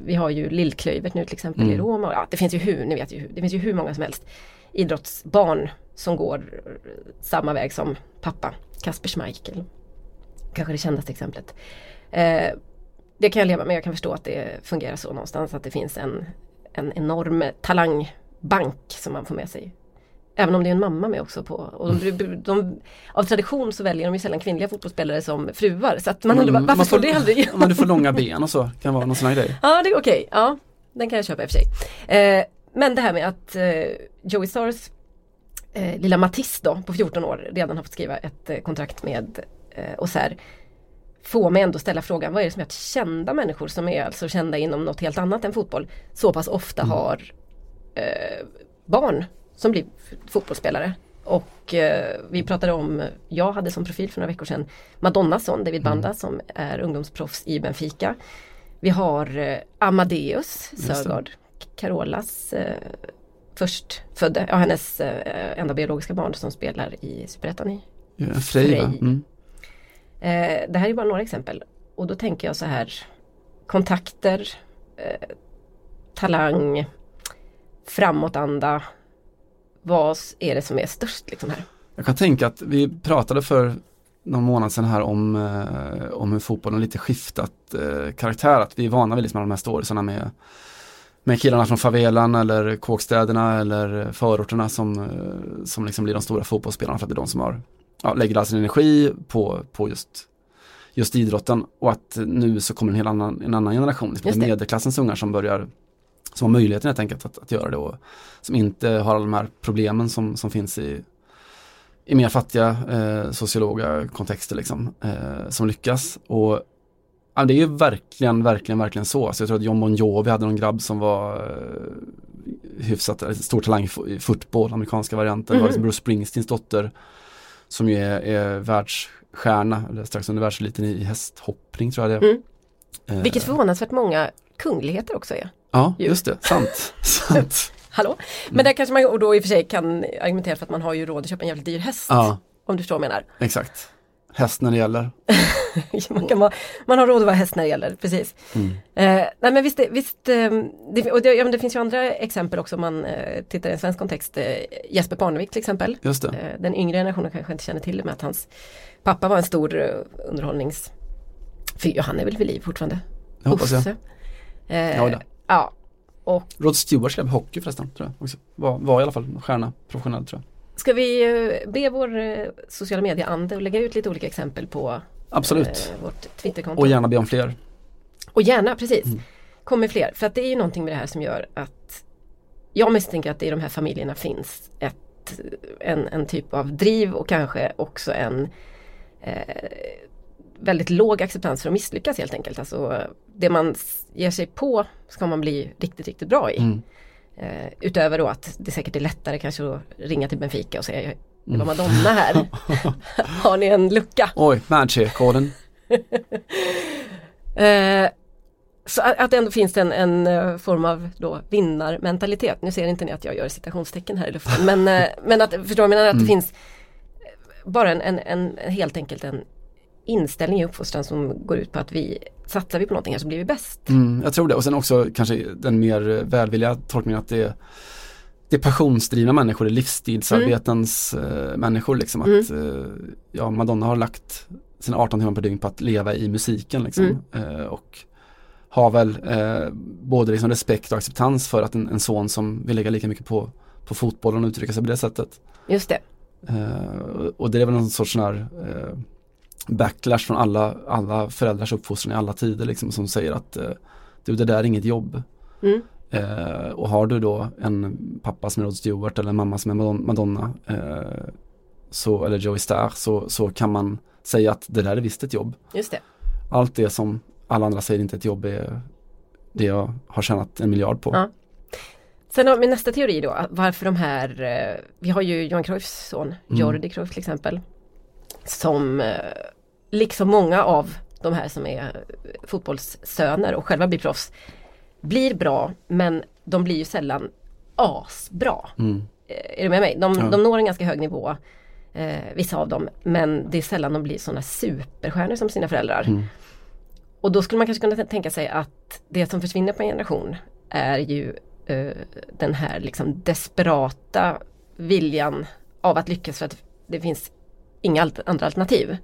vi- har ju Lillklöivert nu till exempel i Mm. Roma. och Ja, det finns ju hur, ni vet ju, hur- det finns ju hur många som helst idrottsbarn som går samma väg som pappa, Kasper Schmeichel. Kanske det kändaste exemplet. Eh, det kan jag leva med, jag kan förstå att det fungerar så någonstans, att det finns en, en enorm talangbank som man får med sig. Även om det är en mamma med också på. Och de, de, av tradition så väljer de ju sällan kvinnliga fotbollsspelare som fruar. Så att man undrar Mm, varför får- det aldrig? Ja, men du får långa ben och så, kan vara någon sån här grej. Ja, det är okej. Ja, den kan jag köpa i och för sig. Eh, men det här med att eh, Joey Stars eh, lilla Matisse då på 14 år redan har fått skriva ett eh, kontrakt med eh, Auxerre får mig ändå ställa frågan, vad är det som gör att kända människor som är alltså kända inom något helt annat än fotboll så pass ofta har eh, barn som blir fotbollsspelare. Och eh, vi pratade om, jag hade som profil för några veckor sedan Madonnas son David Banda som är ungdomsproffs i Benfica. Vi har eh, Amadeus. Sögaard, Carolas eh, förstfödde, ja hennes eh, enda biologiska barn som spelar i Superettan i va? Frej. Mm. Eh, det här är bara några exempel. Och då tänker jag så här kontakter, eh, talang, framåtanda. Vad är det som är störst liksom här? Jag kan tänka att vi pratade för någon månad sedan här om, eh, om hur fotbollen lite skiftat eh, karaktär. Att vi är vana vid liksom de här storiesarna med, med killarna från favelan eller kåkstäderna eller förorterna som, eh, som liksom blir de stora fotbollsspelarna för att det är de som har, ja, lägger all sin energi på, på just, just idrotten. Och att nu så kommer en helt annan, en annan generation, liksom medelklassens ungar som börjar som har möjligheten helt enkelt att, att göra det och som inte har alla de här problemen som, som finns i, i mer fattiga eh, sociologa kontexter liksom, eh, som lyckas. Och ja, det är ju verkligen, verkligen, verkligen så. Så jag tror att John Bon Jovi hade någon grabb som var eh, hyfsat, stor talang i fo- i fotboll, amerikanska varianten. Mhm. liksom Bruce Springsteens dotter som ju är, är världsstjärna, eller strax under världseliten i hästhoppning tror jag det är. Mm. Eh, Vilket förvånansvärt många kungligheter också är. Ja, ju. just det, sant. sant. Hallå? Men där kanske man och då i och för sig kan argumentera för att man har ju råd att köpa en jävligt dyr häst. Ja, Om du förstår vad jag menar. exakt. Häst när det gäller. man, kan vara, man har råd att vara häst när det gäller, precis. Mm. Eh, nej men visst, visst eh, det, och det, ja, men det finns ju andra exempel också om man eh, tittar i en svensk kontext. Eh, Jesper Parnevik till exempel. Just det. Eh, den yngre generationen kanske inte känner till det med att hans pappa var en stor uh, underhållnings... Fy, han är väl vid liv fortfarande? Det hoppas jag. Uffe. Eh, Ja, och Rod Stewart skrev hockey förresten, tror jag också. Var, var i alla fall stjärna, professionell tror jag. Ska vi eh, be vår eh, sociala medieande lägga ut lite olika exempel på Absolut. eh, vårt Twitterkonto? Och gärna be om fler. Och gärna, precis. Mm. Kom med fler. För att det är ju någonting med det här som gör att jag misstänker att det i de här familjerna finns ett, en, en typ av driv och kanske också en eh, väldigt låg acceptans för att misslyckas helt enkelt. Alltså det man ger sig på ska man bli riktigt, riktigt bra i. Mm. Eh, utöver då att det säkert är lättare kanske att ringa till Benfica och säga det var Madonna här. Har ni en lucka? Oj, Madshare-koden. Eh, så att, att det ändå finns en, en eh, form av då vinnarmentalitet. Nu ser inte ni att jag gör citationstecken här i luften. Men, eh, men att, förstår du, att det Mm. finns bara en, en, en, en helt enkelt en inställning i uppfostran som går ut på att vi satsar vi på någonting här så blir vi bäst. Mm, jag tror det. Och sen också kanske den mer välvilliga tolkningen att det är, det är passionsdrivna människor, det är livsstilsarbetens eh, människor liksom. Att eh, ja, Madonna har lagt sina 18 timmar per dygn på att leva i musiken liksom. Eh, och har väl eh, både liksom respekt och acceptans för att en, en son som vill lägga lika mycket på, på fotbollen och uttrycka sig på det sättet. Just det. Eh, och det är väl någon sorts sån här eh, backlash från alla, alla föräldrars uppfostran i alla tider liksom som säger att eh, du det där är inget jobb. Mm. Eh, och har du då en pappa som är Rod Stewart eller en mamma som är Madon- Madonna eh, så, eller Joey Starr så, så kan man säga att det där är visst ett jobb. Just det. Allt det som alla andra säger inte ett jobb är det jag har tjänat en miljard på. Ja. Sen har vi nästa teori då, varför de här, eh, vi har ju Johan Cruyffs son, Mm. Jordi Cruyff till exempel. Som eh, liksom många av de här som är fotbollssöner och själva blir proffs blir bra men de blir ju sällan asbra. Mm. Eh, Är du med mig? De, Ja. de når en ganska hög nivå, eh, vissa av dem, men det är sällan de blir sådana superstjärnor som sina föräldrar. Mm. Och då skulle man kanske kunna tänka sig att det som försvinner på en generation är ju eh, den här liksom desperata viljan av att lyckas för att det finns inga alt- andra alternativ.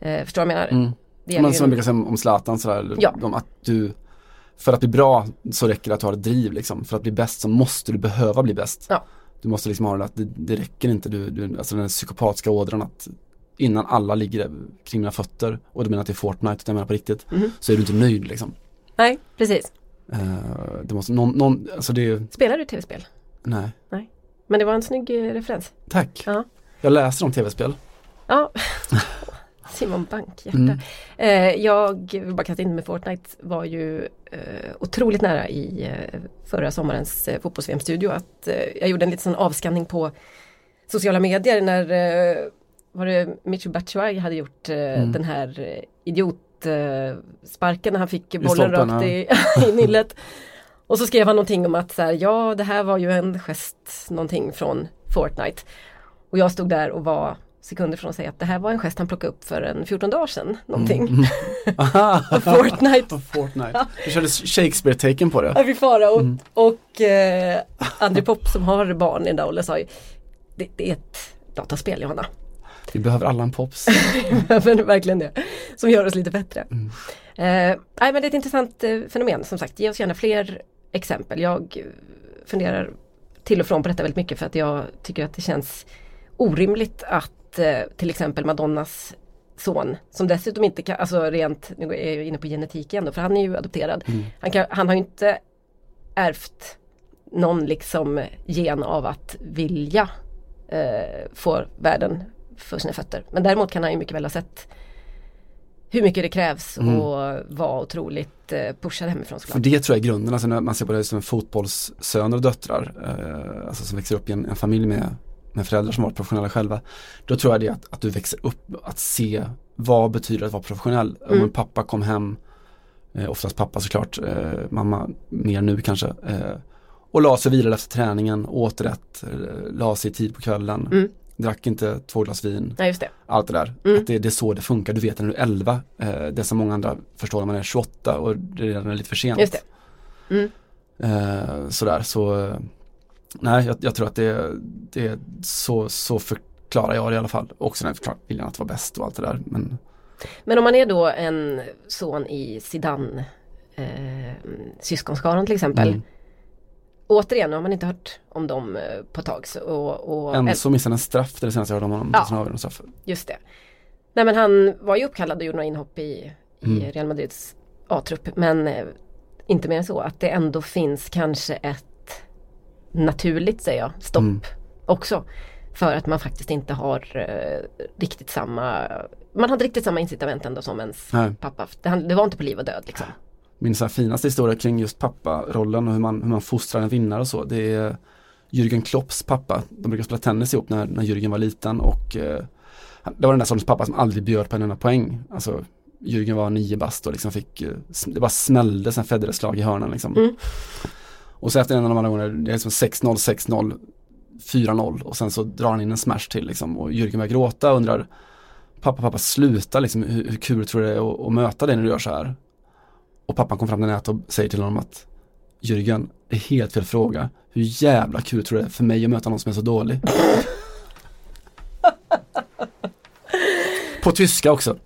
Eh, förstår du vad jag menar? Mm. Det ju- som man brukar säga om Zlatan sådär, Ja. de, att du för att bli bra så räcker det att du har ett driv liksom. För att bli bäst så måste du behöva bli bäst. Ja. Du måste liksom ha det att det, det räcker inte, du, du, alltså den psykopatiska ådran att innan alla ligger kring mina fötter och du menar att det är Fortnite, utan jag menar på riktigt, Mhm. så är du inte nöjd liksom. Nej, precis. Uh, det måste, någon, någon, alltså det är, Spelar du tv-spel? nej, Men det var en snygg eh, referens. tack. Ja. Jag läser om tv-spel. Ja. Simon Bank-hjärta. Mm. Eh, jag vill bara kasta in med Fortnite var ju eh, otroligt nära i eh, förra sommarens eh, fotbolls-VM-studio att eh, jag gjorde en liten sån avskanning på sociala medier när eh, var det Michu Batshuayi hade gjort eh, Mm. den här eh, idiot eh, sparken när han fick bollen stolpen, rakt i, i nyllet. Och så skrev han någonting om att så här, ja det här var ju en gest någonting från Fortnite. Och jag stod där och var sekunder från att säga att det här var en gest han plockade upp för en 14 dagar sedan. Någonting. Mm. På Fortnite. På Fortnite. Du körde Shakespeare-taken på det. Ja, vi fara och, Mm. och eh, André Pop som har barn i åldern sa ju det, det är ett dataspel Johanna. Vi behöver alla en pops. men verkligen det. Som gör oss lite bättre. Mm. Eh, nej men det är ett intressant eh, fenomen som sagt. Ge oss gärna fler exempel. Jag funderar till och från på detta väldigt mycket för att jag tycker att det känns orimligt att eh, till exempel Madonnas son som dessutom inte kan, alltså rent, nu är jag inne på genetik igen då, för han är ju adopterad. Mm. Han, kan, han har ju inte ärvt någon liksom gen av att vilja eh, få världen för sina fötter. Men däremot kan han ju mycket väl ha sett hur mycket det krävs Mm. och vara otroligt eh, pushad hemifrån För såklart. det tror jag är grunden, alltså när man ser på det som fotbollssöner och döttrar, eh, alltså som växer upp i en, en familj med, med föräldrar som varit professionella själva. Då tror jag det är att, att du växer upp att se vad betyder att vara professionell. Om Mm. en pappa kom hem, eh, oftast pappa såklart, eh, mamma mer nu kanske, eh, och la sig vidare efter träningen, åt rätt, eh, la sig tid på kvällen. Mm. drack inte två glas vin, just det. allt det där. Mm. Att det, det är så det funkar, du vet när du är 11, eh, det som många andra förstår när man är 28 och det är redan lite för sent. Just det. Mm. Eh, sådär, så eh, nej, jag, jag tror att det, det är så, så förklarar jag det i alla fall. Också när jag förklarar viljan att vara bäst och allt det där. Men Men om man är då en son i Zidane eh, syskonskaran till exempel. Mm. Återigen, nu har man inte hört om dem eh, på ett tag. Så, och, och, Enzo missade en straff, det är det senaste jag hörde om honom. Ja. En straff. Just det. Nej men han var ju uppkallad och gjorde några inhopp i, i Mm. Real Madrids A-trupp. Men eh, inte mer än så. Att det ändå finns kanske ett naturligt, säger jag, stopp Mm. också. För att man faktiskt inte har eh, riktigt samma, man hade riktigt samma incitament ändå som ens Nej. pappa. Det, det var inte på liv och död liksom. Min så finaste historia kring just papparollen och hur man, hur man fostrar en vinnare och så. Det är Jürgen Klopps pappa. De brukade spela tennis ihop när, när Jürgen var liten och eh, det var den där sortens pappa som aldrig bjöd på en enda poäng. Alltså Jürgen var nio bast och liksom fick, eh, det bara smällde sen Federer-slag i hörnan liksom. Mm. Och så efter en av de andra gångerna, det är liksom 6-0, 6-0, 4-0 och sen så drar han in en smash till liksom och Jürgen börjar gråta och undrar Pappa, pappa sluta liksom, hur, hur kul tror du det är att, att möta dig när du gör så här? Och pappan kom fram till nätet och säger till honom att Jürgen, det är helt fel fråga. Hur jävla kul tror du det är för mig att möta någon som är så dålig? På tyska också.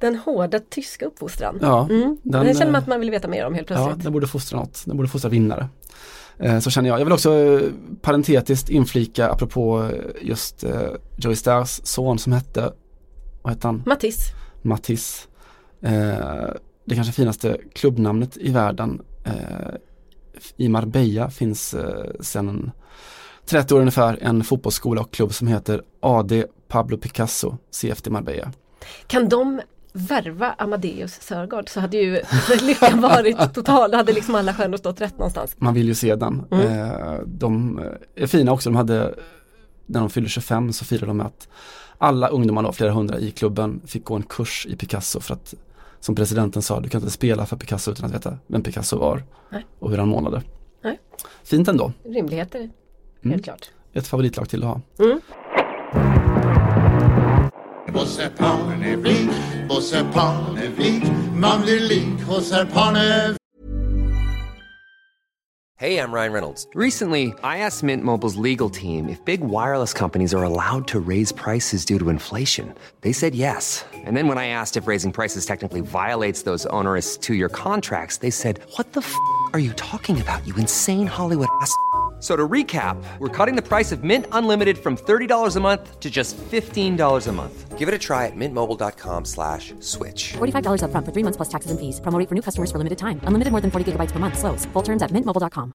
Den hårda tyska uppfostran. Ja, Mm. den, Den, känner eh, man att man vill veta mer om helt ja plötsligt. den borde fostra något. Den borde fostra vinnare. Eh, så känner jag. Jag vill också eh, parentetiskt inflika apropå eh, just eh, Joey Stars son som hette, vad hette han? Mattis. Mattis. Eh, det kanske finaste klubbnamnet i världen. Eh, I Marbella finns eh, sedan 30 år ungefär en fotbollsskola och klubb som heter AD Pablo Picasso CFD Marbella. Kan de värva Amadeus Sörgård så hade ju lyckan varit total. Då hade liksom alla stjärnor stått rätt någonstans. Man vill ju se den. Mm. Eh, de är fina också. De hade, när de fyllde 25 så firade de med att alla ungdomar då, flera hundra i klubben, fick gå en kurs i Picasso för att som presidenten sa, du kan inte spela för Picasso utan att veta vem Picasso var Nej. och hur han målade. Nej. Fint ändå. Rimligheter, helt Mm. klart. Ett favoritlag till att ha. Bosse Parnevik, Bosse Parnevik Man blir lik hos herr Parnevik Hey, I'm Ryan Reynolds. Recently, I asked Mint Mobile's legal team if big wireless companies are allowed to raise prices due to inflation. They said yes. And then when I asked if raising prices technically violates those onerous two year contracts, they said, What the f are you talking about, you insane Hollywood ass? So to recap, we're cutting the price of Mint Unlimited from $30 a month to just $15 a month. Give it a try at mintmobile.com slash switch. $45 upfront for three months plus taxes and fees. Promo for new customers for limited time. Unlimited more than 40 gigabytes per month. Slows. Full terms at mintmobile.com.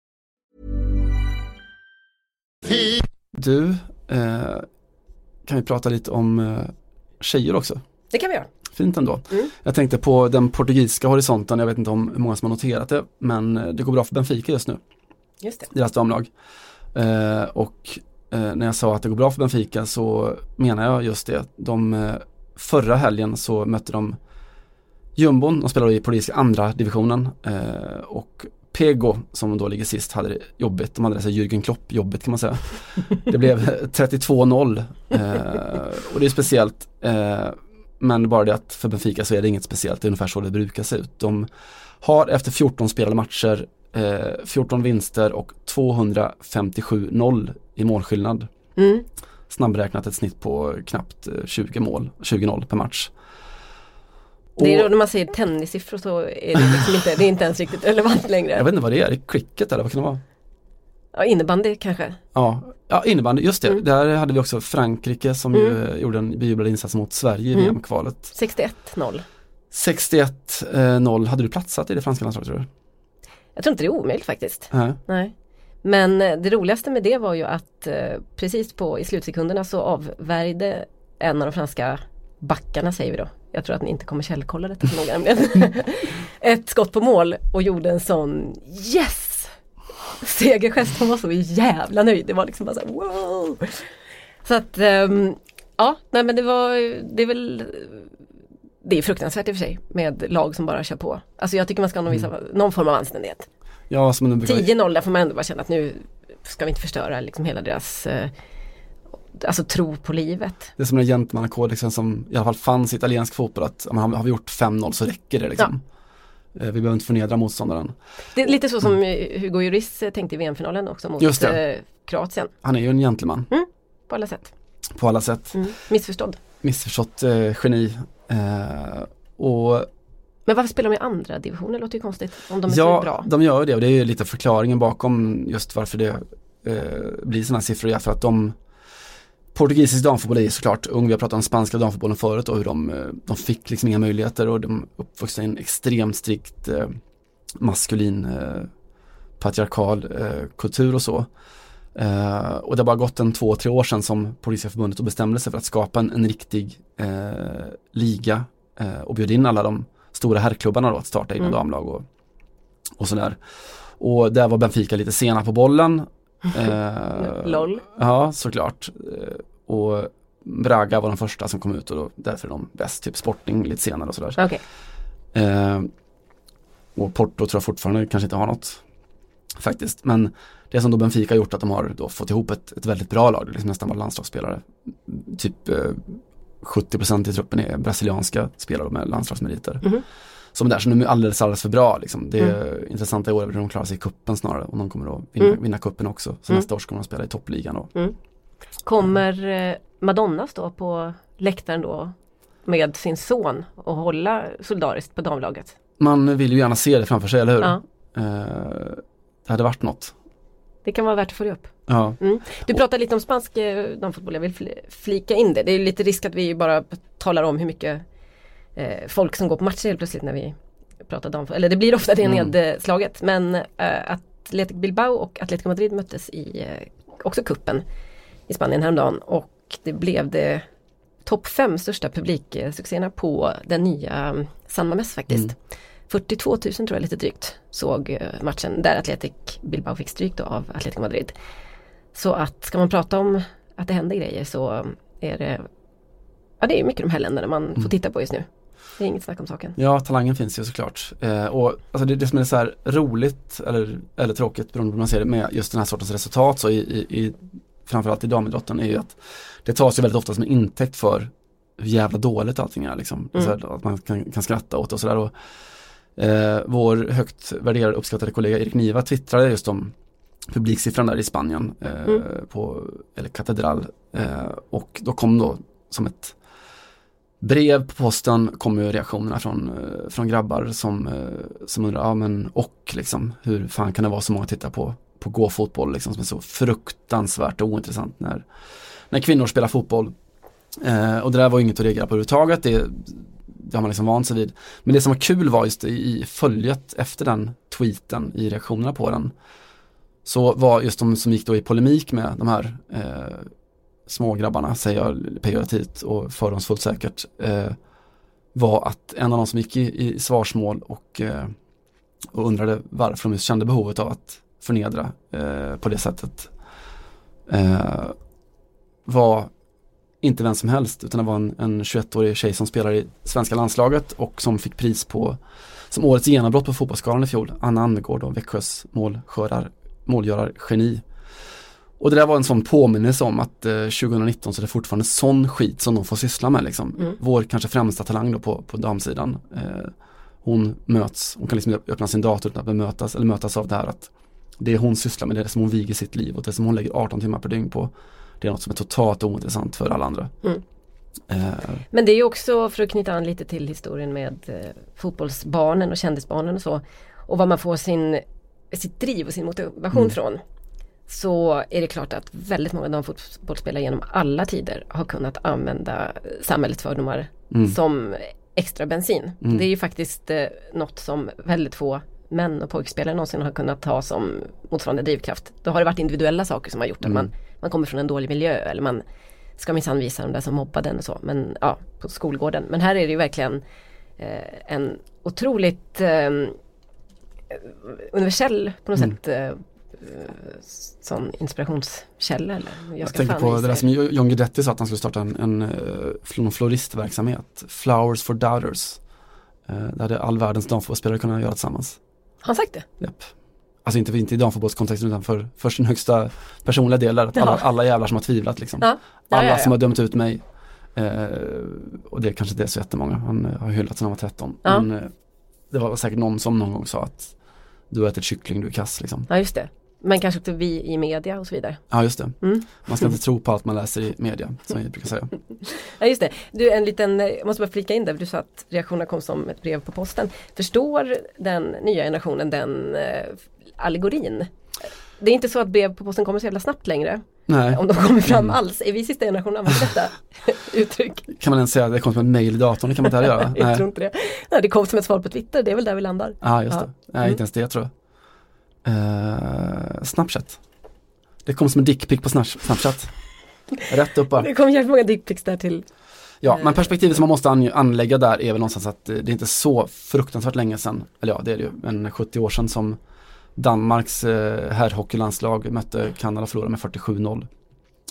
Du, eh, kan vi prata lite om eh, tjejer också? Det kan vi göra. Fint ändå. Mm. Jag tänkte på den portugisiska horisonten, jag vet inte om många som har noterat det, men eh, det går bra för Benfica just nu. Just det. deras damlag. Eh, och eh, när jag sa att det går bra för Benfica så menar jag just det. De, eh, förra helgen så mötte de Jumbon, de spelade i portugisiska andra divisionen och eh, och Pego som då ligger sist hade det jobbigt. De hade det så här Jürgen Klopp jobbigt kan man säga. Det blev 32-0 eh, och det är speciellt. Men bara det att för Benfica så är det inget speciellt. Det är ungefär så det brukar se ut. De har efter 14 spelade matcher eh, 14 vinster och 257-0 i målskillnad. Mm. Snabbräknat ett snitt på knappt eh, 20 mål, 20-0 per match. Det är Och- då när man säger tennissiffror så är det liksom inte, det är inte ens riktigt relevant jag längre. vet inte vad det är, är det cricket eller vad kan det vara? Ja, innebandy kanske. Ja, ja innebandy, just det. Mm. Där hade vi också Frankrike som Mm. eh, gjorde en bejublad insats mot Sverige i Mm. VM-kvalet. 61-0. 61-0, hade du platsat i det franska landslaget tror du? Jag tror inte det är omöjligt faktiskt. Nej. Nej. Men eh, det roligaste med det var ju att eh, precis på i slutsekunderna så avvärjde en av de franska backarna säger vi då. Jag tror att ni inte kommer källkolla detta så noga nämligen. Ett skott på mål och gjorde en sån yes! Segergest, hon var så jävla nöjd. Det var liksom bara så här, wow! Så att ehm, ja, nej men det var, det är väl det är fruktansvärt i och för sig med lag som bara kör på. Alltså jag tycker man ska ha någon, visa, någon form av anständighet. Ja, som den brukar... 10-0 där får man ändå bara känna att nu ska vi inte förstöra liksom hela deras eh, alltså tro på livet. Det är som den gentlemannakodexen som i alla fall fanns i italiensk fotboll att ja, men har vi gjort 5-0 så räcker det liksom. Eh, Vi behöver inte förnedra motståndaren. Det är lite så som eh, Hugo Lloris eh, tänkte i VM-finalen också mot Mm. Just det. eh, Kroatien. Han är ju en gentleman På alla sätt. på alla sätt. Mm. Missförstådd. Missförstått eh, geni. Eh, och Men varför spelar de i andra divisioner? låter ju konstigt om de är så ja, bra. de gör det och det är ju lite förklaringen bakom just varför det eh, blir sådana siffror. Ja, för att de Portugisisk damfotboll är såklart ung, vi har pratat om spanska damfotbollen förut och hur de, eh, de fick liksom inga möjligheter och de uppvuxna i en extremt strikt eh, maskulin eh, patriarkal eh, kultur och så. Eh, och det har bara gått en två, tre år sedan som Portugisiska förbundet bestämde sig för att skapa en, en riktig eh, liga eh, och bjöd in alla de stora herrklubbarna då att starta egna Mm. damlag och, och sådär. Och där var Benfica lite sena på bollen. LOL. Ja, såklart. Och Braga var de första som kom ut och då, därför är de bäst, typ Sporting lite senare och sådär. Eh, och Porto tror jag fortfarande kanske inte har något faktiskt. Men det som då Benfica har gjort att de har då fått ihop ett, ett väldigt bra lag, det är liksom nästan bara landslagsspelare. Typ eh, 70% i truppen är brasilianska spelare med landslagsmeriter. Mhm. Som är där, så de är alldeles, alldeles för bra liksom. Det är intressanta i år är hur de klarar sig i kuppen snarare och de kommer att vinna, Mm. vinna kuppen också. Så Mm. nästa år ska de spela i toppligan då. Kommer eh, Madonna stå på läktaren då med sin son och hålla solidariskt på damlaget? Man vill ju gärna se det framför sig, eller hur? Ja. Eh, det hade varit något. Det kan vara värt att följa upp. Ja. Mm. Du pratade lite om spansk eh, damfotboll, jag vill fl- flika in det. Det är lite risk att vi bara talar om hur mycket eh, folk som går på matcher helt plötsligt när vi pratar damfotboll. Eller det blir ofta det Mm. nedslaget. Men eh, Athletic Bilbao och Atletico Madrid möttes i eh, också kuppen i Spanien häromdagen. Och det blev det topp fem största publiksuccéerna på den nya mm, San Mames faktiskt. Mm. 42 000 tror jag lite drygt såg eh, matchen där Athletic Bilbao fick stryk då av Atletico Madrid. Så att ska man prata om att det händer grejer så är det Ja det är mycket de här länderna man Mm. får titta på just nu. Det är inget snack om saken. Ja, talangen finns ju såklart. Eh, och alltså det, det som är så här roligt eller, eller tråkigt beroende på hur man ser det med just den här sortens resultat så i, i, i framförallt i damidrotten är ju att det tas ju väldigt ofta som en intäkt för hur jävla dåligt allting är liksom. Mm. Så här, att man kan, kan skratta åt det och sådär. Eh, vår högt värderade uppskattade kollega Erik Niva twittrade just om publiksiffran där i Spanien eh, Mm. på, eller katedral. Eh, och då kom då som ett brev på posten kom ju reaktionerna från, eh, från grabbar som, eh, som undrar, ja men och liksom, hur fan kan det vara så många tittar på, på gå-fotboll liksom som är så fruktansvärt ointressant när, när kvinnor spelar fotboll. Eh, och det där var inget att reagera på överhuvudtaget, det, det har man liksom vant sig vid. Men det som var kul var just i, följet efter den tweeten, i reaktionerna på den, så var just de som gick då i polemik med de här eh, smågrabbarna, säger jag pejorativt och fördomsfullt säkert, eh, var att en av de som gick i, i svarsmål och, eh, och undrade varför de just kände behovet av att förnedra eh, på det sättet eh, var inte vem som helst utan det var en, en 21-årig tjej som spelar i svenska landslaget och som fick pris på som årets genombrott på fotbollsskalan i fjol, Anna Annegård och Växjös målskörar, målgörargeni. Och det där var en sån påminnelse om att eh, 2019 så är det fortfarande sån skit som de får syssla med liksom. Mm. Vår kanske främsta talang då på, på damsidan. Eh, hon möts, hon kan liksom öppna sin dator utan att bemötas eller mötas av det här att det hon sysslar med, det är det som hon viger sitt liv och det som hon lägger 18 timmar per dygn på. Det är något som är totalt ointressant för alla andra. Mm. Eh, Men det är också för att knyta an lite till historien med eh, fotbollsbarnen och kändisbarnen och så. Och vad man får sin, sitt driv och sin motivation Mm. från. Så är det klart att väldigt många damfotbollsspelare genom alla tider har kunnat använda eh, samhällets fördomar Mm. som extra bensin. Mm. Det är ju faktiskt eh, något som väldigt få män och pojkspelare någonsin har kunnat ha som motsvarande drivkraft. Då har det varit individuella saker som har gjort att Mm. man, man kommer från en dålig miljö eller man ska minsann visa de där som mobbade en och så. Men ja, på skolgården. Men här är det ju verkligen eh, en otroligt eh, universell på något Mm. sätt eh, eh, sån inspirationskälla. Eller? Jag, Jag tänker på det där som John Guidetti sa att han skulle starta en, en, eh, någon floristverksamhet. Flowers for doubters. Eh, Där hade all världens damfotbollsspelare kunnat göra tillsammans. Har han sagt det? Japp. Alltså inte, inte i damfotbollskontexten utan för, för sin högsta personliga del där, att alla, alla jävlar som har tvivlat liksom. Ja. Ja, alla ja, som har dömt ut mig. Eh, och det kanske inte är så jättemånga, han eh, har hyllat sedan han var 13. Ja. Men eh, det var säkert någon som någon gång sa att du har ätit kyckling, du är kass liksom. Ja just det. Men kanske också vi i media och så vidare. Ja just det. Mm. Man ska inte tro på allt man läser i media, som vi brukar säga. Ja just det. Du en liten, eh, jag måste bara flika in där, för du sa att reaktionerna kom som ett brev på posten. Förstår den nya generationen den eh, allegorin? Det är inte så att brev på posten kommer så jävla snabbt längre. Nej, Om de kommer fram Mm. alls. Är vi sista generationen använder detta uttryck? kan man ens säga att det kommer som ett mail i datorn, det kan man inte göra. jag Nej. tror inte det. Nej, det kom som ett svar på Twitter, det är väl där vi landar. Ja, just Ja. det. Nej, Mm. inte ens det tror jag. Eh, Snapchat. Det kom som en dickpic på Snap- Snapchat. Rätt upp bara. Det kom jävligt många dickpics där till. Ja, men perspektivet som man måste an- anlägga där är väl någonstans att eh, det är inte så fruktansvärt länge sedan, eller ja det är det ju, men 70 år sedan som Danmarks eh, herrhockeylandslag mötte Kanada och förlorade med 47-0.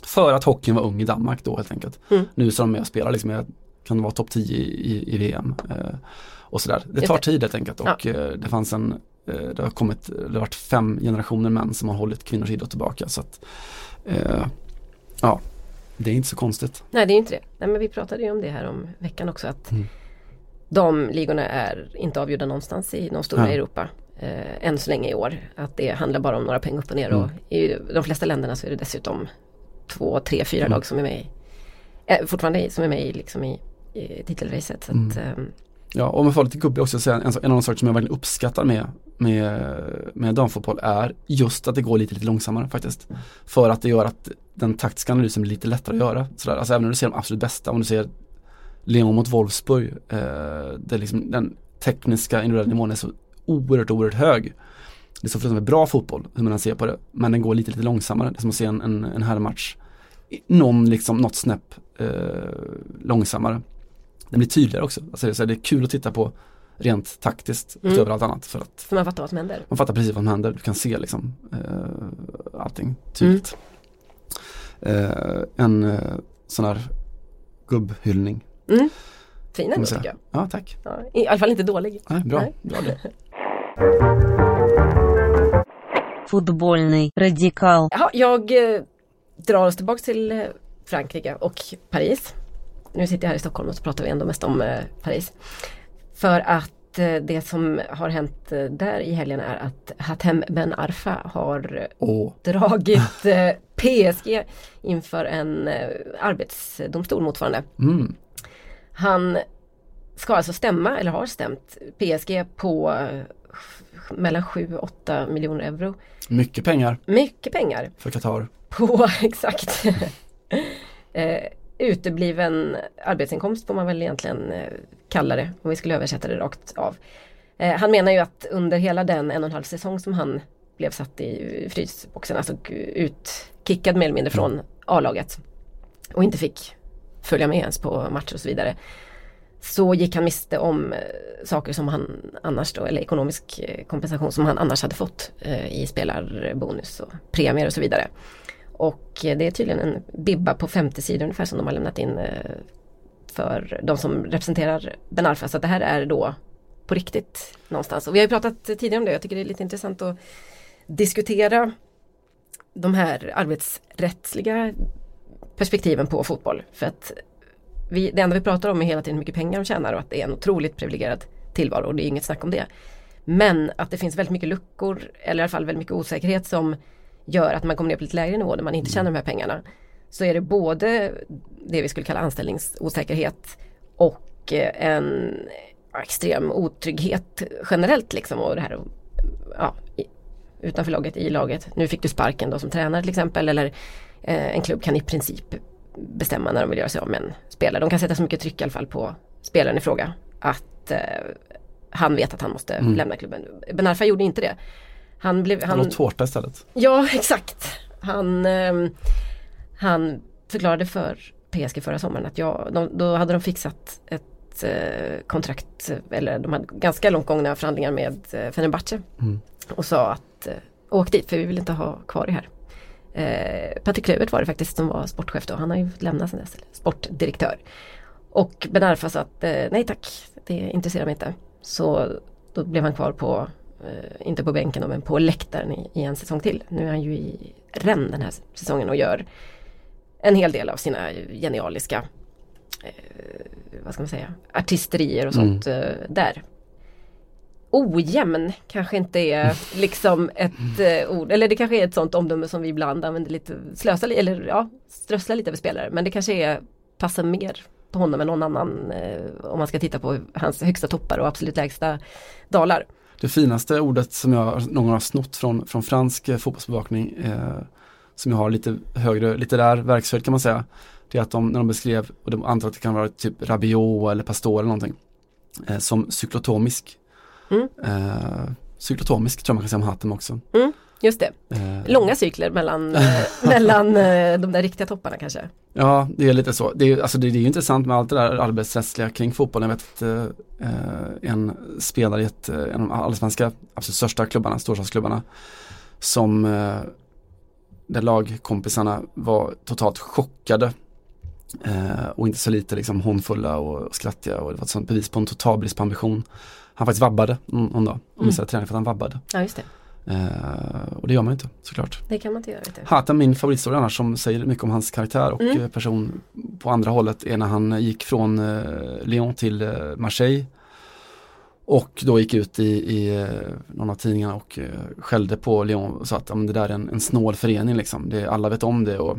För att hockeyn var ung i Danmark då helt enkelt. Mm. Nu så är de med och spelar liksom, kan vara topp 10 i, i, VM. Eh, och sådär. Det tar tid helt enkelt och eh, det fanns en, det har kommit, det har varit fem generationer män som har hållit kvinnors idrott tillbaka. Så att, eh, ja, det är inte så konstigt. Nej det är inte det. Nej men vi pratade ju om det här om veckan också att Mm. de ligorna är inte avgjorda någonstans i de stora Ja. Europa. Eh, än så länge i år. Att det handlar bara om några pengar upp och ner och Mm. i de flesta länderna så är det dessutom två, tre, fyra Mm. lag som är med i, eh, fortfarande som är med i, liksom i, i titelracet. Så att, Mm. eh, Ja, och om jag får lite gubbig också, så är en, en av de saker som jag verkligen uppskattar med, med, med damfotboll är just att det går lite, lite långsammare faktiskt. För att det gör att den taktiska analysen blir lite lättare att göra. Sådär. Alltså även om du ser de absolut bästa, om du ser Leon mot Wolfsburg, eh, det är liksom, den tekniska individuella nivån är så oerhört, oerhört hög. Det är så fruktansvärt bra fotboll, hur man ser på det. Men den går lite, lite långsammare. Det är som att se en, en, en herrmatch. Någon, liksom, något snäpp eh, långsammare. Den blir tydligare också. Alltså, det, är så här, det är kul att titta på rent taktiskt Mm. utöver allt annat. För att för man fattar vad som händer. man fattar precis vad som händer. Du kan se liksom eh, allting tydligt. Eh, en eh, sån här gubbhyllning. Mm. Fin ändå tycker jag. Ja, tack. Ja, I alla fall inte dålig. Nej, bra. Nej. bra det. Fotbollny radikal. Ja, jag eh, drar oss tillbaka till eh, Frankrike och Paris. Nu sitter jag här i Stockholm och så pratar vi ändå mest om eh, Paris. För att det som har hänt där i helgen är att Hatem Ben Arfa har oh. dragit PSG inför en arbetsdomstol motsvarande. Mm. Han ska alltså stämma, eller har stämt, PSG på mellan 7 och 8 miljoner euro. Mycket pengar Mycket pengar för Qatar. på exakt eh, utebliven arbetsinkomst får man väl egentligen eh, kalla det om vi skulle översätta det rakt av. Eh, han menar ju att under hela den en och en halv säsong som han blev satt i frysboxen, alltså utkickad mer eller mindre från A-laget och inte fick följa med ens på matcher och så vidare. Så gick han miste om eh, saker som han annars då, eller ekonomisk eh, kompensation som han annars hade fått eh, i spelarbonus och premier och så vidare. Och eh, det är tydligen en bibba på 50 sidor ungefär som de har lämnat in eh, för de som representerar Ben Arfa. Så det här är då på riktigt någonstans. Och vi har ju pratat tidigare om det. Jag tycker det är lite intressant att diskutera de här arbetsrättsliga perspektiven på fotboll. För att vi, det enda vi pratar om är hela tiden hur mycket pengar de tjänar och att det är en otroligt privilegierad tillvaro och det är inget snack om det. Men att det finns väldigt mycket luckor eller i alla fall väldigt mycket osäkerhet som gör att man kommer ner på lite lägre nivå där man inte tjänar de här pengarna. Så är det både det vi skulle kalla anställningsosäkerhet och eh, en extrem otrygghet generellt liksom och det här ja, utanför laget, i laget. Nu fick du sparken då som tränare till exempel eller eh, en klubb kan i princip bestämma när de vill göra sig av med en spelare. De kan sätta så mycket tryck i alla fall på spelaren i fråga att eh, han vet att han måste Mm. lämna klubben. Ben Arfa gjorde inte det. Han blev, Han han, låt tårta istället. Ja, exakt. Han, ehm, han förklarade för PSG förra sommaren att ja, de, då hade de fixat ett eh, kontrakt, eller de hade ganska långt gångna förhandlingar med eh, Fenerbahce Mm. och sa att eh, åk dit för vi vill inte ha kvar det här. Eh, Patrik Klövert var det faktiskt som var sportchef då, han har ju lämnat sen dess, sportdirektör. Och Ben Arfa sa att eh, nej tack, det intresserar mig inte. Så då blev han kvar på Eh, inte på bänken men på läktaren i, i en säsong till. Nu är han ju i Rennes den här säsongen och gör en hel del av sina genialiska eh, vad ska man säga, artisterier och sånt eh, där. Ojämn kanske inte är liksom ett eh, ord, eller det kanske är ett sånt omdöme som vi ibland använder lite, slösa eller ja, strössla lite över spelare. Men det kanske är, passar mer på honom än någon annan eh, om man ska titta på hans högsta toppar och absolut lägsta dalar. Det finaste ordet som jag någon har snott från, från fransk eh, fotbollsbevakning eh, som jag har lite högre litterär verkshöjd kan man säga. Det är att de, när de beskrev, och de antar att det kan vara typ Rabiot eller Pastor eller någonting, eh, som cyklotomisk. Mm. Eh, cyklotomisk tror jag man kan säga om Hatem också. Mm, just det. Eh, Långa cykler mellan, eh, mellan eh, de där riktiga topparna kanske. Ja, det är lite så. Det är, alltså det, det är intressant med allt det där arbetsrättsliga kring fotbollen. Jag vet att eh, en spelare i ett, en av de allsvenska absolut största klubbarna, storstadsklubbarna, som eh, där lagkompisarna var totalt chockade eh, och inte så lite liksom hånfulla och skrattiga och det var ett sånt bevis på en total brist på ambition. Han faktiskt vabbade någon, dag och missade träning för att han vabbade. Ja just det, Eh, och det gör man inte såklart. det kan man inte göra. Hatem, min favoritstory annars som säger mycket om hans karaktär och Mm. eh, person på andra hållet är när han gick från eh, Lyon till eh, Marseille och då gick ut i, i eh, någon av tidningarna och eh, skällde på Lyon och sa att ja, det där är en, en snål förening liksom. Det, alla vet om det och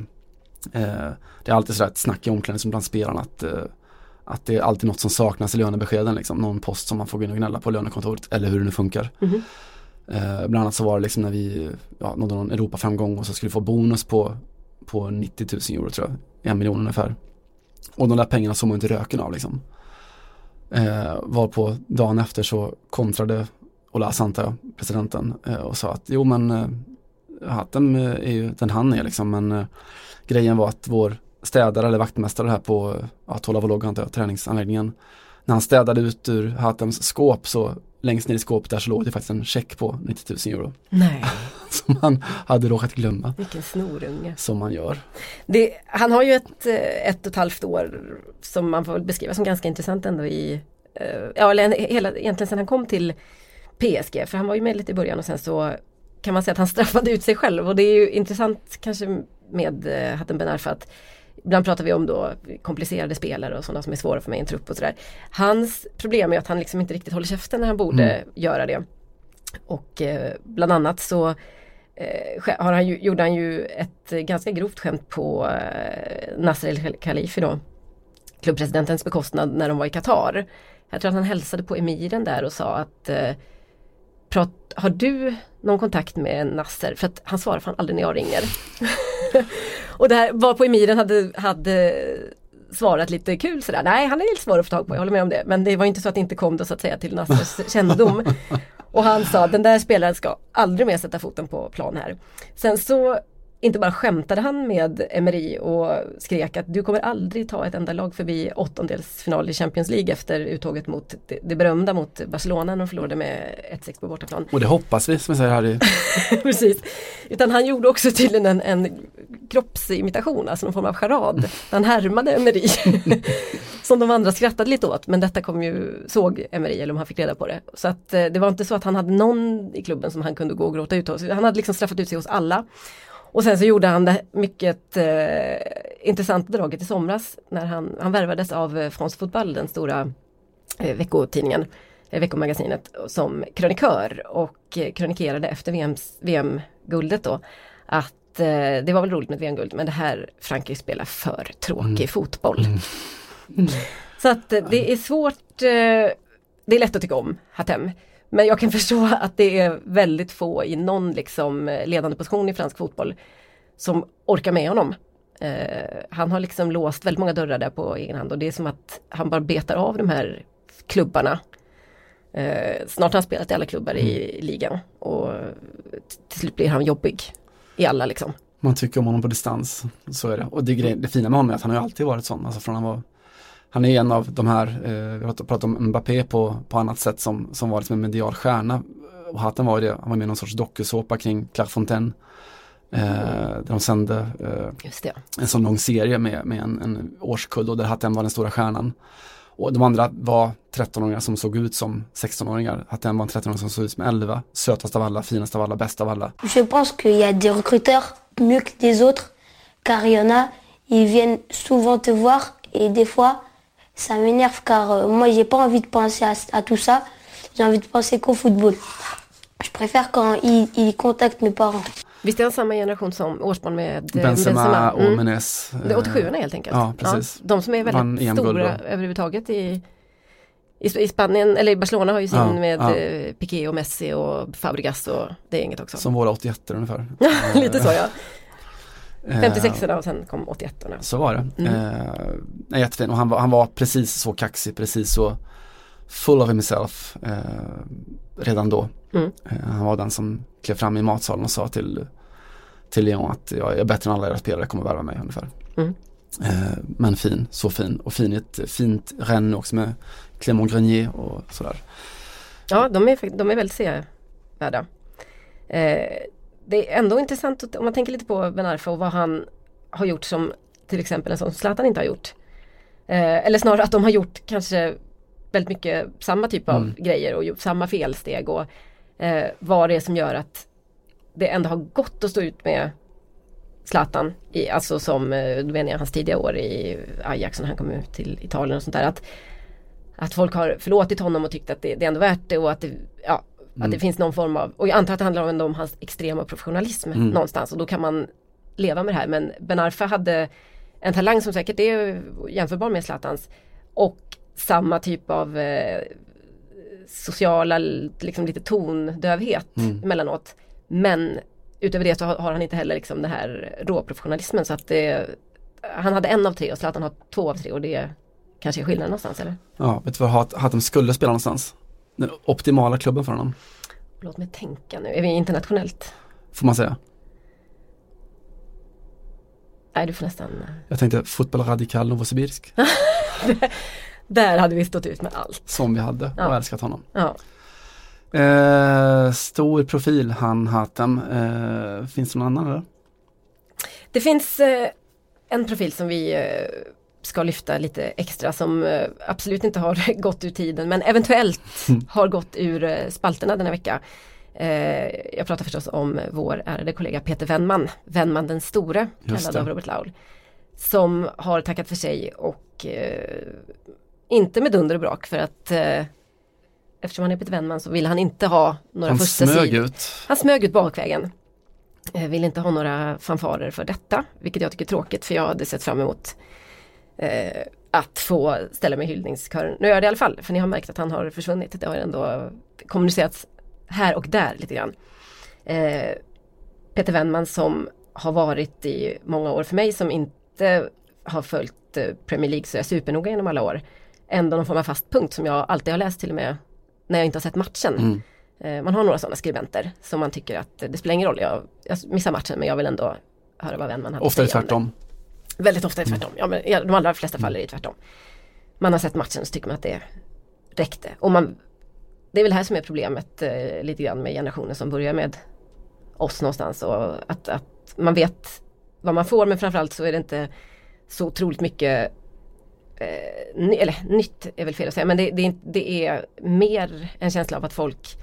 eh, det är alltid sådär ett snack i omklädningsrummet bland spelarna att, eh, att det är alltid något som saknas i lönebeskeden liksom. Någon post som man får gå in och gnälla på lönekontoret eller hur det nu funkar. Mhm. Eh, bland annat så var det liksom när vi ja, nådde någon Europaframgång och så skulle vi få bonus på, på 90 000 euro tror jag, en miljon ungefär. Och de där pengarna såg man inte röken av liksom. Eh, var på dagen efter så kontrade Ola Santa, presidenten, eh, och sa att jo men eh, hatten eh, är ju den han är liksom men eh, grejen var att vår städare eller vaktmästare här på ja, Tolavolog, antar jag, träningsanläggningen. När han städade ut ur Hatems skåp så längst ner i skåpet där så låg det faktiskt en check på 90 000 euro. Nej, som han hade råkat glömma. Vilken snorunge. som man gör. Det, han har ju ett, eh, ett och ett halvt år som man får beskriva som ganska intressant ändå i, eh, ja eller hela, egentligen sedan han kom till PSG, för han var ju med lite i början och sen så kan man säga att han straffade ut sig själv. Och det är ju intressant kanske med eh, Hatem Ben Arfa att Ibland pratar vi om då komplicerade spelare och sådana som är svåra för mig i en trupp och sådär. Hans problem är att han liksom inte riktigt håller käften när han borde göra det. Och eh, bland annat så eh, har han ju, gjorde han ju ett ganska grovt skämt på eh, Nasser El Khalifi då. Klubbpresidentens bekostnad när de var i Qatar. Jag tror att han hälsade på emiren där och sa att eh, prat, Har du någon kontakt med Nasser? För att han svarar fan aldrig när jag ringer. och det här var på emiren hade, hade svarat lite kul sådär. Nej han är lite svår att få tag på, jag håller med om det. Men det var inte så att det inte kom då så att säga till Nassers kännedom. Och han sa den där spelaren ska aldrig mer sätta foten på plan här. Sen så inte bara skämtade han med Emery och skrek att du kommer aldrig ta ett enda lag förbi åttondelsfinal i Champions League efter uttåget mot det, det berömda mot Barcelona när de förlorade med 1-6 på bortaplan. Och det hoppas vi som vi säger i Precis. Utan han gjorde också tydligen en, en kroppsimitation, alltså någon form av charad. Han härmade Emery. som de andra skrattade lite åt men detta kom ju, såg Emery eller om han fick reda på det. Så att eh, det var inte så att han hade någon i klubben som han kunde gå och gråta ut hos. Han hade liksom straffat ut sig hos alla. Och sen så gjorde han det mycket eh, intressanta draget i somras när han, han värvades av eh, France Football, den stora eh, veckotidningen, eh, veckomagasinet, som krönikör och eh, kronikerade efter VMs, VM-guldet då att eh, det var väl roligt med VM-guld men det här Frankrike spelar för tråkig fotboll. Så att eh, det är svårt, det är lätt att tycka om Hatem. Men jag kan förstå att det är väldigt få i någon liksom eh, ledande position i fransk fotboll som orkar med honom. Eh, han har liksom låst väldigt många dörrar där på egen hand och det är som att han bara betar av de här klubbarna. Eh, snart har han spelat i alla klubbar i ligan och till slut blir han jobbig i alla liksom. Man tycker om honom på distans, så är det. Och det, det fina med honom är att han har alltid varit sån, alltså från han var han är en av de här, eh, vi har pratat om Mbappé på, på annat sätt som, som var liksom en medial stjärna. Och Hatten var ju det, han var med i någon sorts dokusåpa kring Clairefontaine. Eh, där de sände eh, Just det. en sån lång serie med, med en, en årskull och där Hatem var den stora stjärnan. Och de andra var 13-åringar som såg ut som 16-åringar. Att den var en 13-åring som såg ut som 11. Sötast av alla, finast av alla, bäst av alla. Je pense qu'il y a des recruteurs mieux que des autres, car il y en a, ils viennent souvent te voir et des fois, ça m'énerve car euh, moi, j'ai pas envie de penser à, à tout ça. J'ai envie de penser qu'au football. Je préfère quand ils, ils contactent mes parents. Visst är han samma generation som årsbarn med eh, Benzema och Mm. Menes. Det är eh, 87 helt enkelt. Ja, precis. de som är väldigt EM-guld stora överhuvudtaget i, i, i Spanien, eller i Barcelona har ju sin Ja, med ja. eh, Piqué och Messi och Fabregas och det gänget också. Som våra 81 ungefär. Lite så ja. Eh, 56 och sen kom 81 orna. Så var det. Mm. Eh, jättefin och han var, han var precis så kaxig, precis så full of himself eh, redan då. Mm. Eh, han var den som klev fram i matsalen och sa till, till Leon att jag är bättre än alla era spelare, kommer värva mig ungefär. Mm. Eh, men fin, så fin och fin ett fint renn också med Clément Grenier och sådär. Ja, de är, de är väldigt sevärda. Det är ändå intressant att, om man tänker lite på Ben Arfa och vad han har gjort som till exempel en sån som Zlatan inte har gjort. Eh, eller snarare att de har gjort kanske väldigt mycket samma typ av Mm. grejer och gjort samma felsteg och eh, vad det är som gör att det ändå har gått att stå ut med Zlatan, i, alltså som, eh, då menar jag hans tidiga år i Ajax när han kom ut till Italien och sånt där. Att, att folk har förlåtit honom och tyckt att det, det är ändå värt det och att det, ja, att Mm. det finns någon form av, och jag antar att det handlar ändå om hans extrema professionalism Mm. någonstans och då kan man leva med det här. Men Ben Arfa hade en talang som säkert är jämförbar med Zlatans och samma typ av eh, sociala, liksom lite tondövhet Mm. emellanåt. Men utöver det så har, han inte heller liksom den här råprofessionalismen så att det, han hade en av tre och Zlatan har två av tre och det kanske är skillnaden någonstans eller? Ja, vet du var Hat- Hatem skulle spela någonstans? Den optimala klubben för honom, Låt mig tänka nu, är vi internationellt? får man säga. Nej du får nästan Jag tänkte fotboll radikal Novosibirsk, Där hade vi stått ut med allt. som vi hade och Ja. älskat honom. Ja. Eh, stor profil, han Hatem. Eh, finns det någon annan eller? Det finns eh, en profil som vi eh, ska lyfta lite extra som eh, absolut inte har gått ur tiden men eventuellt har gått ur eh, spalterna denna vecka. Eh, jag pratar förstås om vår ärade kollega Peter Wennman, Wennman den store, kallad av Robert Laul. Som har tackat för sig och inte med dunder och brak för att eftersom han är Peter Wennman så vill han inte ha några Han första smög sidor. ut. Han smög ut bakvägen. Vill inte ha några fanfarer för detta, vilket jag tycker är tråkigt för jag hade sett fram emot eh, att få ställa mig i hyllningskören. Nu gör jag det i alla fall, för ni har märkt att han har försvunnit. Det har ändå kommunicerats här och där lite grann. Eh, Peter Wennman som har varit i många år för mig som inte har följt eh, Premier League så jag är supernoga genom alla år. Ändå någon form av fast punkt som jag alltid har läst till och med när jag inte har sett matchen. Mm. Eh, Man har några sådana skribenter som man tycker att det spelar ingen roll, jag, jag missar matchen men jag vill ändå höra vad Wennman hade Ofta är att det säga om tvärtom. Det. Väldigt ofta är det tvärtom, ja men i de allra flesta fall är det tvärtom. Man har sett matchen så tycker man att det räckte. Och man, det är väl här som är problemet eh, lite grann med generationen som börjar med oss någonstans och att, att man vet vad man får men framförallt så är det inte så otroligt mycket eh, ny, eller nytt är väl fel att säga men det, det, det är mer en känsla av att folk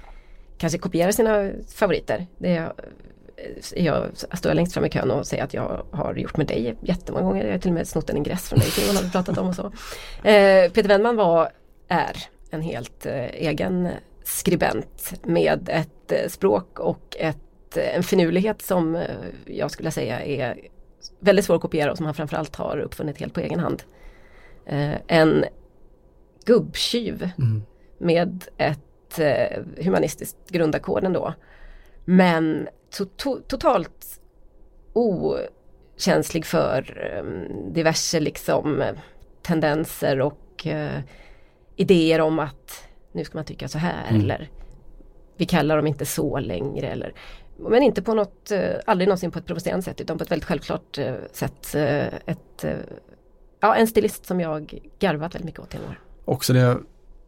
kanske kopierar sina favoriter. Det jag står längst fram i kön och säger att jag har gjort med dig jättemånga gånger. Jag har till och med snott en ingress från dig Simon har vi pratat om och så. Eh, Peter Wennman var, är en helt eh, egen skribent med ett eh, språk och ett, eh, en finurlighet som eh, jag skulle säga är väldigt svår att kopiera och som han framförallt har uppfunnit helt på egen hand. Eh, en gubbtjuv Mm. med ett eh, humanistiskt grundackord ändå. Men to to totalt okänslig för eh, diverse liksom eh, tendenser och eh, idéer om att nu ska man tycka så här Mm. eller vi kallar dem inte så längre eller men inte på något, eh, aldrig någonsin på ett provocerande sätt utan på ett väldigt självklart eh, sätt. Eh, ett, ja, en stilist som jag garvat väldigt mycket åt genom år. Också det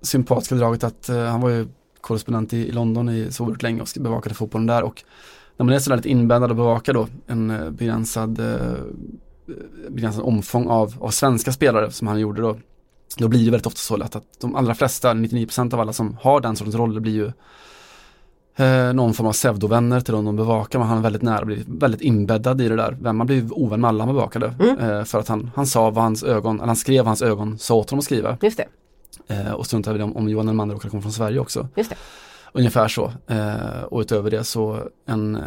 sympatiska draget att han var ju korrespondent i, i London i så oerhört länge och bevakade fotbollen där och när man är sådär lite inbäddad och bevakar då en eh, begränsad, eh, begränsad omfång av, av svenska spelare som han gjorde då då blir det väldigt ofta så lätt att de allra flesta, 99% av alla som har den sortens roller blir ju eh, någon form av pseudovänner till de de bevakar, men han är väldigt nära, blir väldigt inbäddad i det där. Man blir ovän med alla han bevakade. Mm. Eh, för att han, han sa vad hans ögon, eller han skrev vad hans ögon sa åt honom att skriva. Just det, Eh, och struntade i om, om Johan Elmander råkade komma från Sverige också. just det. Ungefär så. Eh, och utöver det så en, eh,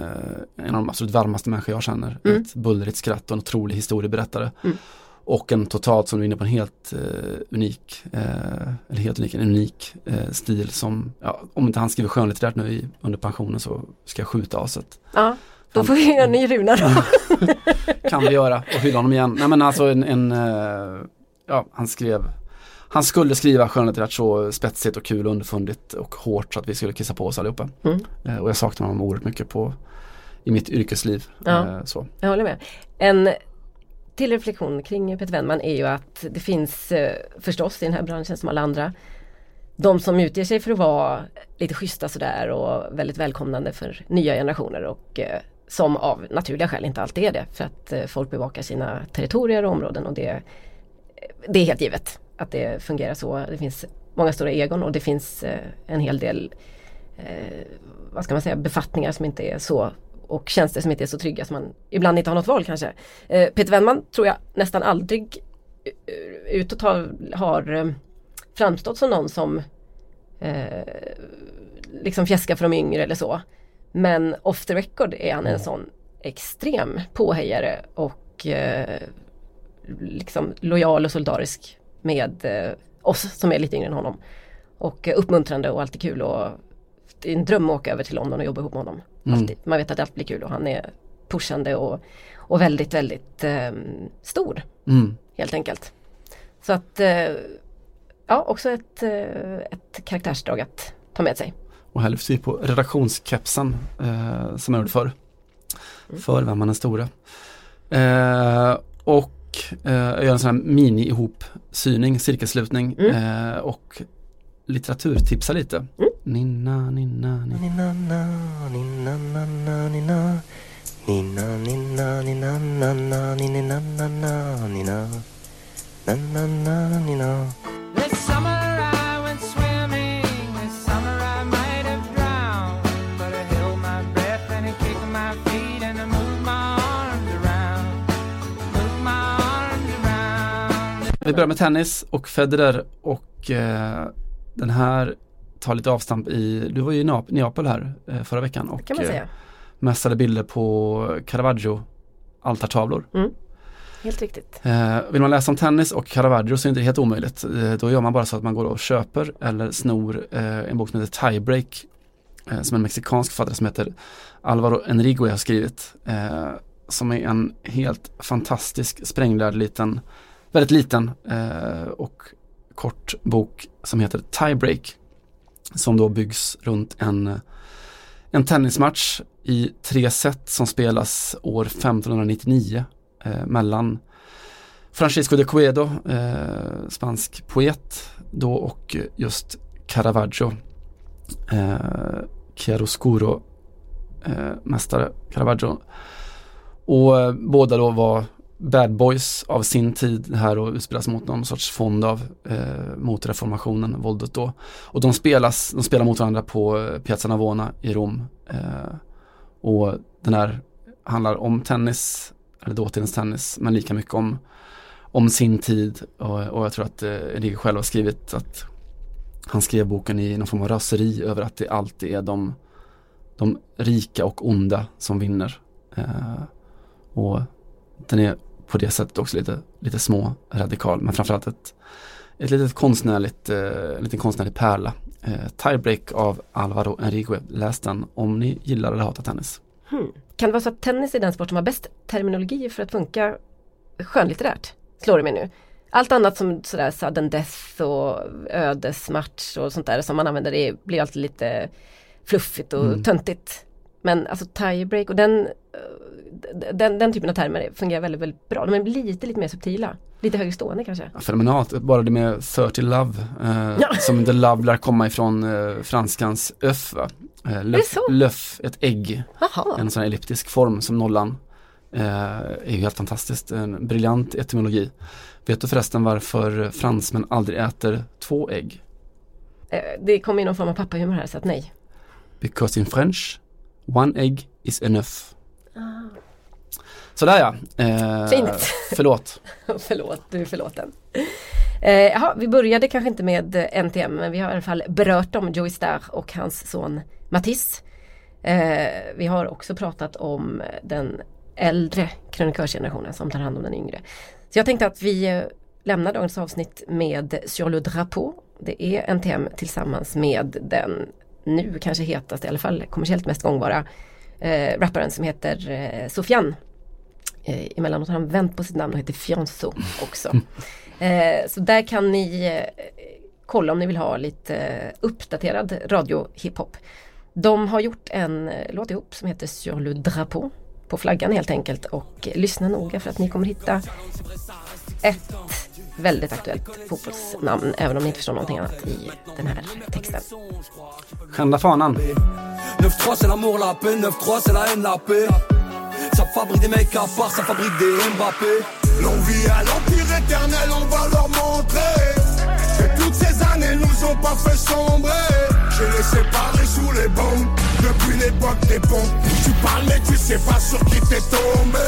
en av de absolut varmaste människor jag känner. Mm. Ett bullrigt skratt och en otrolig historieberättare. Mm. Och en totalt, som du är inne på, en helt eh, unik, eh, eller helt unik, en unik eh, stil som, ja, om inte han skriver skönlitterärt nu i, under pensionen så ska jag skjuta aset. Ja, då får vi göra en ny Runa då. Kan vi göra och hylla honom igen. Nej men alltså en, en ja han skrev han skulle skriva skönlitterärt så spetsigt och kul och underfundigt och hårt så att vi skulle kissa på oss allihopa. Mm. Eh, och jag saknar honom oerhört mycket på i mitt yrkesliv. Ja. Eh, så. Jag håller med. En till reflektion kring Peter Wennman är ju att det finns eh, förstås i den här branschen som alla andra de som utger sig för att vara lite schyssta sådär och väldigt välkomnande för nya generationer och eh, som av naturliga skäl inte alltid är det för att eh, folk bevakar sina territorier och områden och det, det är helt givet att det fungerar så. Det finns många stora egon och det finns eh, en hel del eh, vad ska man säga, befattningar som inte är så och tjänster som inte är så trygga som man ibland inte har något val kanske. Eh, Peter Wennman tror jag nästan aldrig utåt har, har framstått som någon som eh, liksom fjäskar för de yngre eller så. Men off the record är han en sån extrem påhejare och eh, liksom lojal och solidarisk med eh, oss som är lite yngre än honom. Och eh, uppmuntrande och alltid kul och det är en dröm att åka över till London och jobba ihop med honom. Mm. Man vet att allt blir kul och han är pushande och, och väldigt, väldigt eh, stor Mm. helt enkelt. Så att eh, ja, också ett, eh, ett karaktärsdrag att ta med sig. Och här lyfts vi på redaktionskepsen eh, som jag gjorde förr. Mm. För vem man är stora. Eh, och eh, jag gör en sån här mini-ihop-syning, cirkelslutning Mm. eh, och litteraturtipsa lite. Ninna, ninna, ninna. This summer I Vi börjar med tennis och Federer och eh, den här tar lite avstamp i, du var ju i Neap- Neapel här eh, förra veckan och eh, mässade bilder på Caravaggio altartavlor. Mm. Helt riktigt. Eh, vill man läsa om tennis och Caravaggio så är det inte helt omöjligt. Eh, då gör man bara så att man går och köper eller snor eh, en bok som heter Tiebreak eh, som en mexikansk författare som heter Alvaro Enrique har skrivit. Som är en helt fantastisk spränglärd liten, väldigt liten eh, och kort bok som heter Tiebreak. Som då byggs runt en, en tennismatch i tre set som spelas år 1599 eh, mellan Francisco de Cuedo, eh, spansk poet då och just Caravaggio, eh, chiaroscuro eh, mästare Caravaggio. Och eh, båda då var bad boys av sin tid här och utspelas mot någon sorts fond av eh, mot reformationen, våldet då. Och de spelas, de spelar mot varandra på eh, Piazza Navona i Rom. Eh, och den här handlar om tennis, eller dåtidens tennis, men lika mycket om, om sin tid. Och, och jag tror att eh, Enrique själv har skrivit att han skrev boken i någon form av raseri över att det alltid är de, de rika och onda som vinner. Eh, och den är på det sättet också lite, lite små radikal, men framförallt ett, ett litet konstnärligt, eh, en liten konstnärlig pärla. Eh, Tiebreak av Alvaro Enrique. Läs den om ni gillar eller hatar tennis. Hmm. Kan det vara så att tennis är den sport som har bäst terminologi för att funka skönlitterärt? Slår det mig nu. Allt annat som sådär sudden death och ödesmatch och sånt där som man använder det blir alltid lite fluffigt och Mm. töntigt. Men alltså tiebreak och den, eh, den, den typen av termer fungerar väldigt, väldigt bra. De är lite, lite mer subtila. Lite högre stående kanske. Ja, Fenomenalt, bara det med 30 love, eh, Ja. som the love lär komma ifrån eh, franskans öff va? Eh, löff, så? löff, ett ägg, Jaha. en sån här elliptisk form som nollan eh, är ju helt fantastiskt. En briljant etymologi. Vet du förresten varför fransmän aldrig äter två ägg? Eh, det kommer ju någon form av pappahumor här så att nej. Because in French, one egg is enough. Sådär ja. Eh, Fint. Förlåt. Förlåt, du är förlåten. Eh, jaha, vi började kanske inte med NTM men vi har i alla fall berört om Joey Starr och hans son Matisse. Eh, vi har också pratat om den äldre krönikörsgenerationen som tar hand om den yngre. Så jag tänkte att vi eh, lämnar dagens avsnitt med Sur le drapeau. Det är NTM tillsammans med den nu kanske hetaste, i alla fall kommersiellt mest gångbara eh, rapparen som heter eh, Sofian. Eh, emellanåt har han vänt på sitt namn och heter Fianso också. Eh, så där kan ni eh, kolla om ni vill ha lite eh, uppdaterad radio hiphop. De har gjort en eh, låt ihop som heter Sur le drapeau på flaggan helt enkelt och lyssna noga för att ni kommer hitta ett väldigt aktuellt fotbollsnamn även om ni inte förstår någonting annat i den här texten. Skända fanan. 9-3 c'est l'amour la paix, 9-3 c'est la haine la paix Ça fabrique des mecs à part, ça fabrique des Mbappé. L'envie à l'empire éternel, on va leur montrer Que toutes ces années nous ont pas fait sombrer. J'ai les séparés sous les bombes Depuis l'époque des bombes Tu parles mais tu sais pas sur qui t'es tombé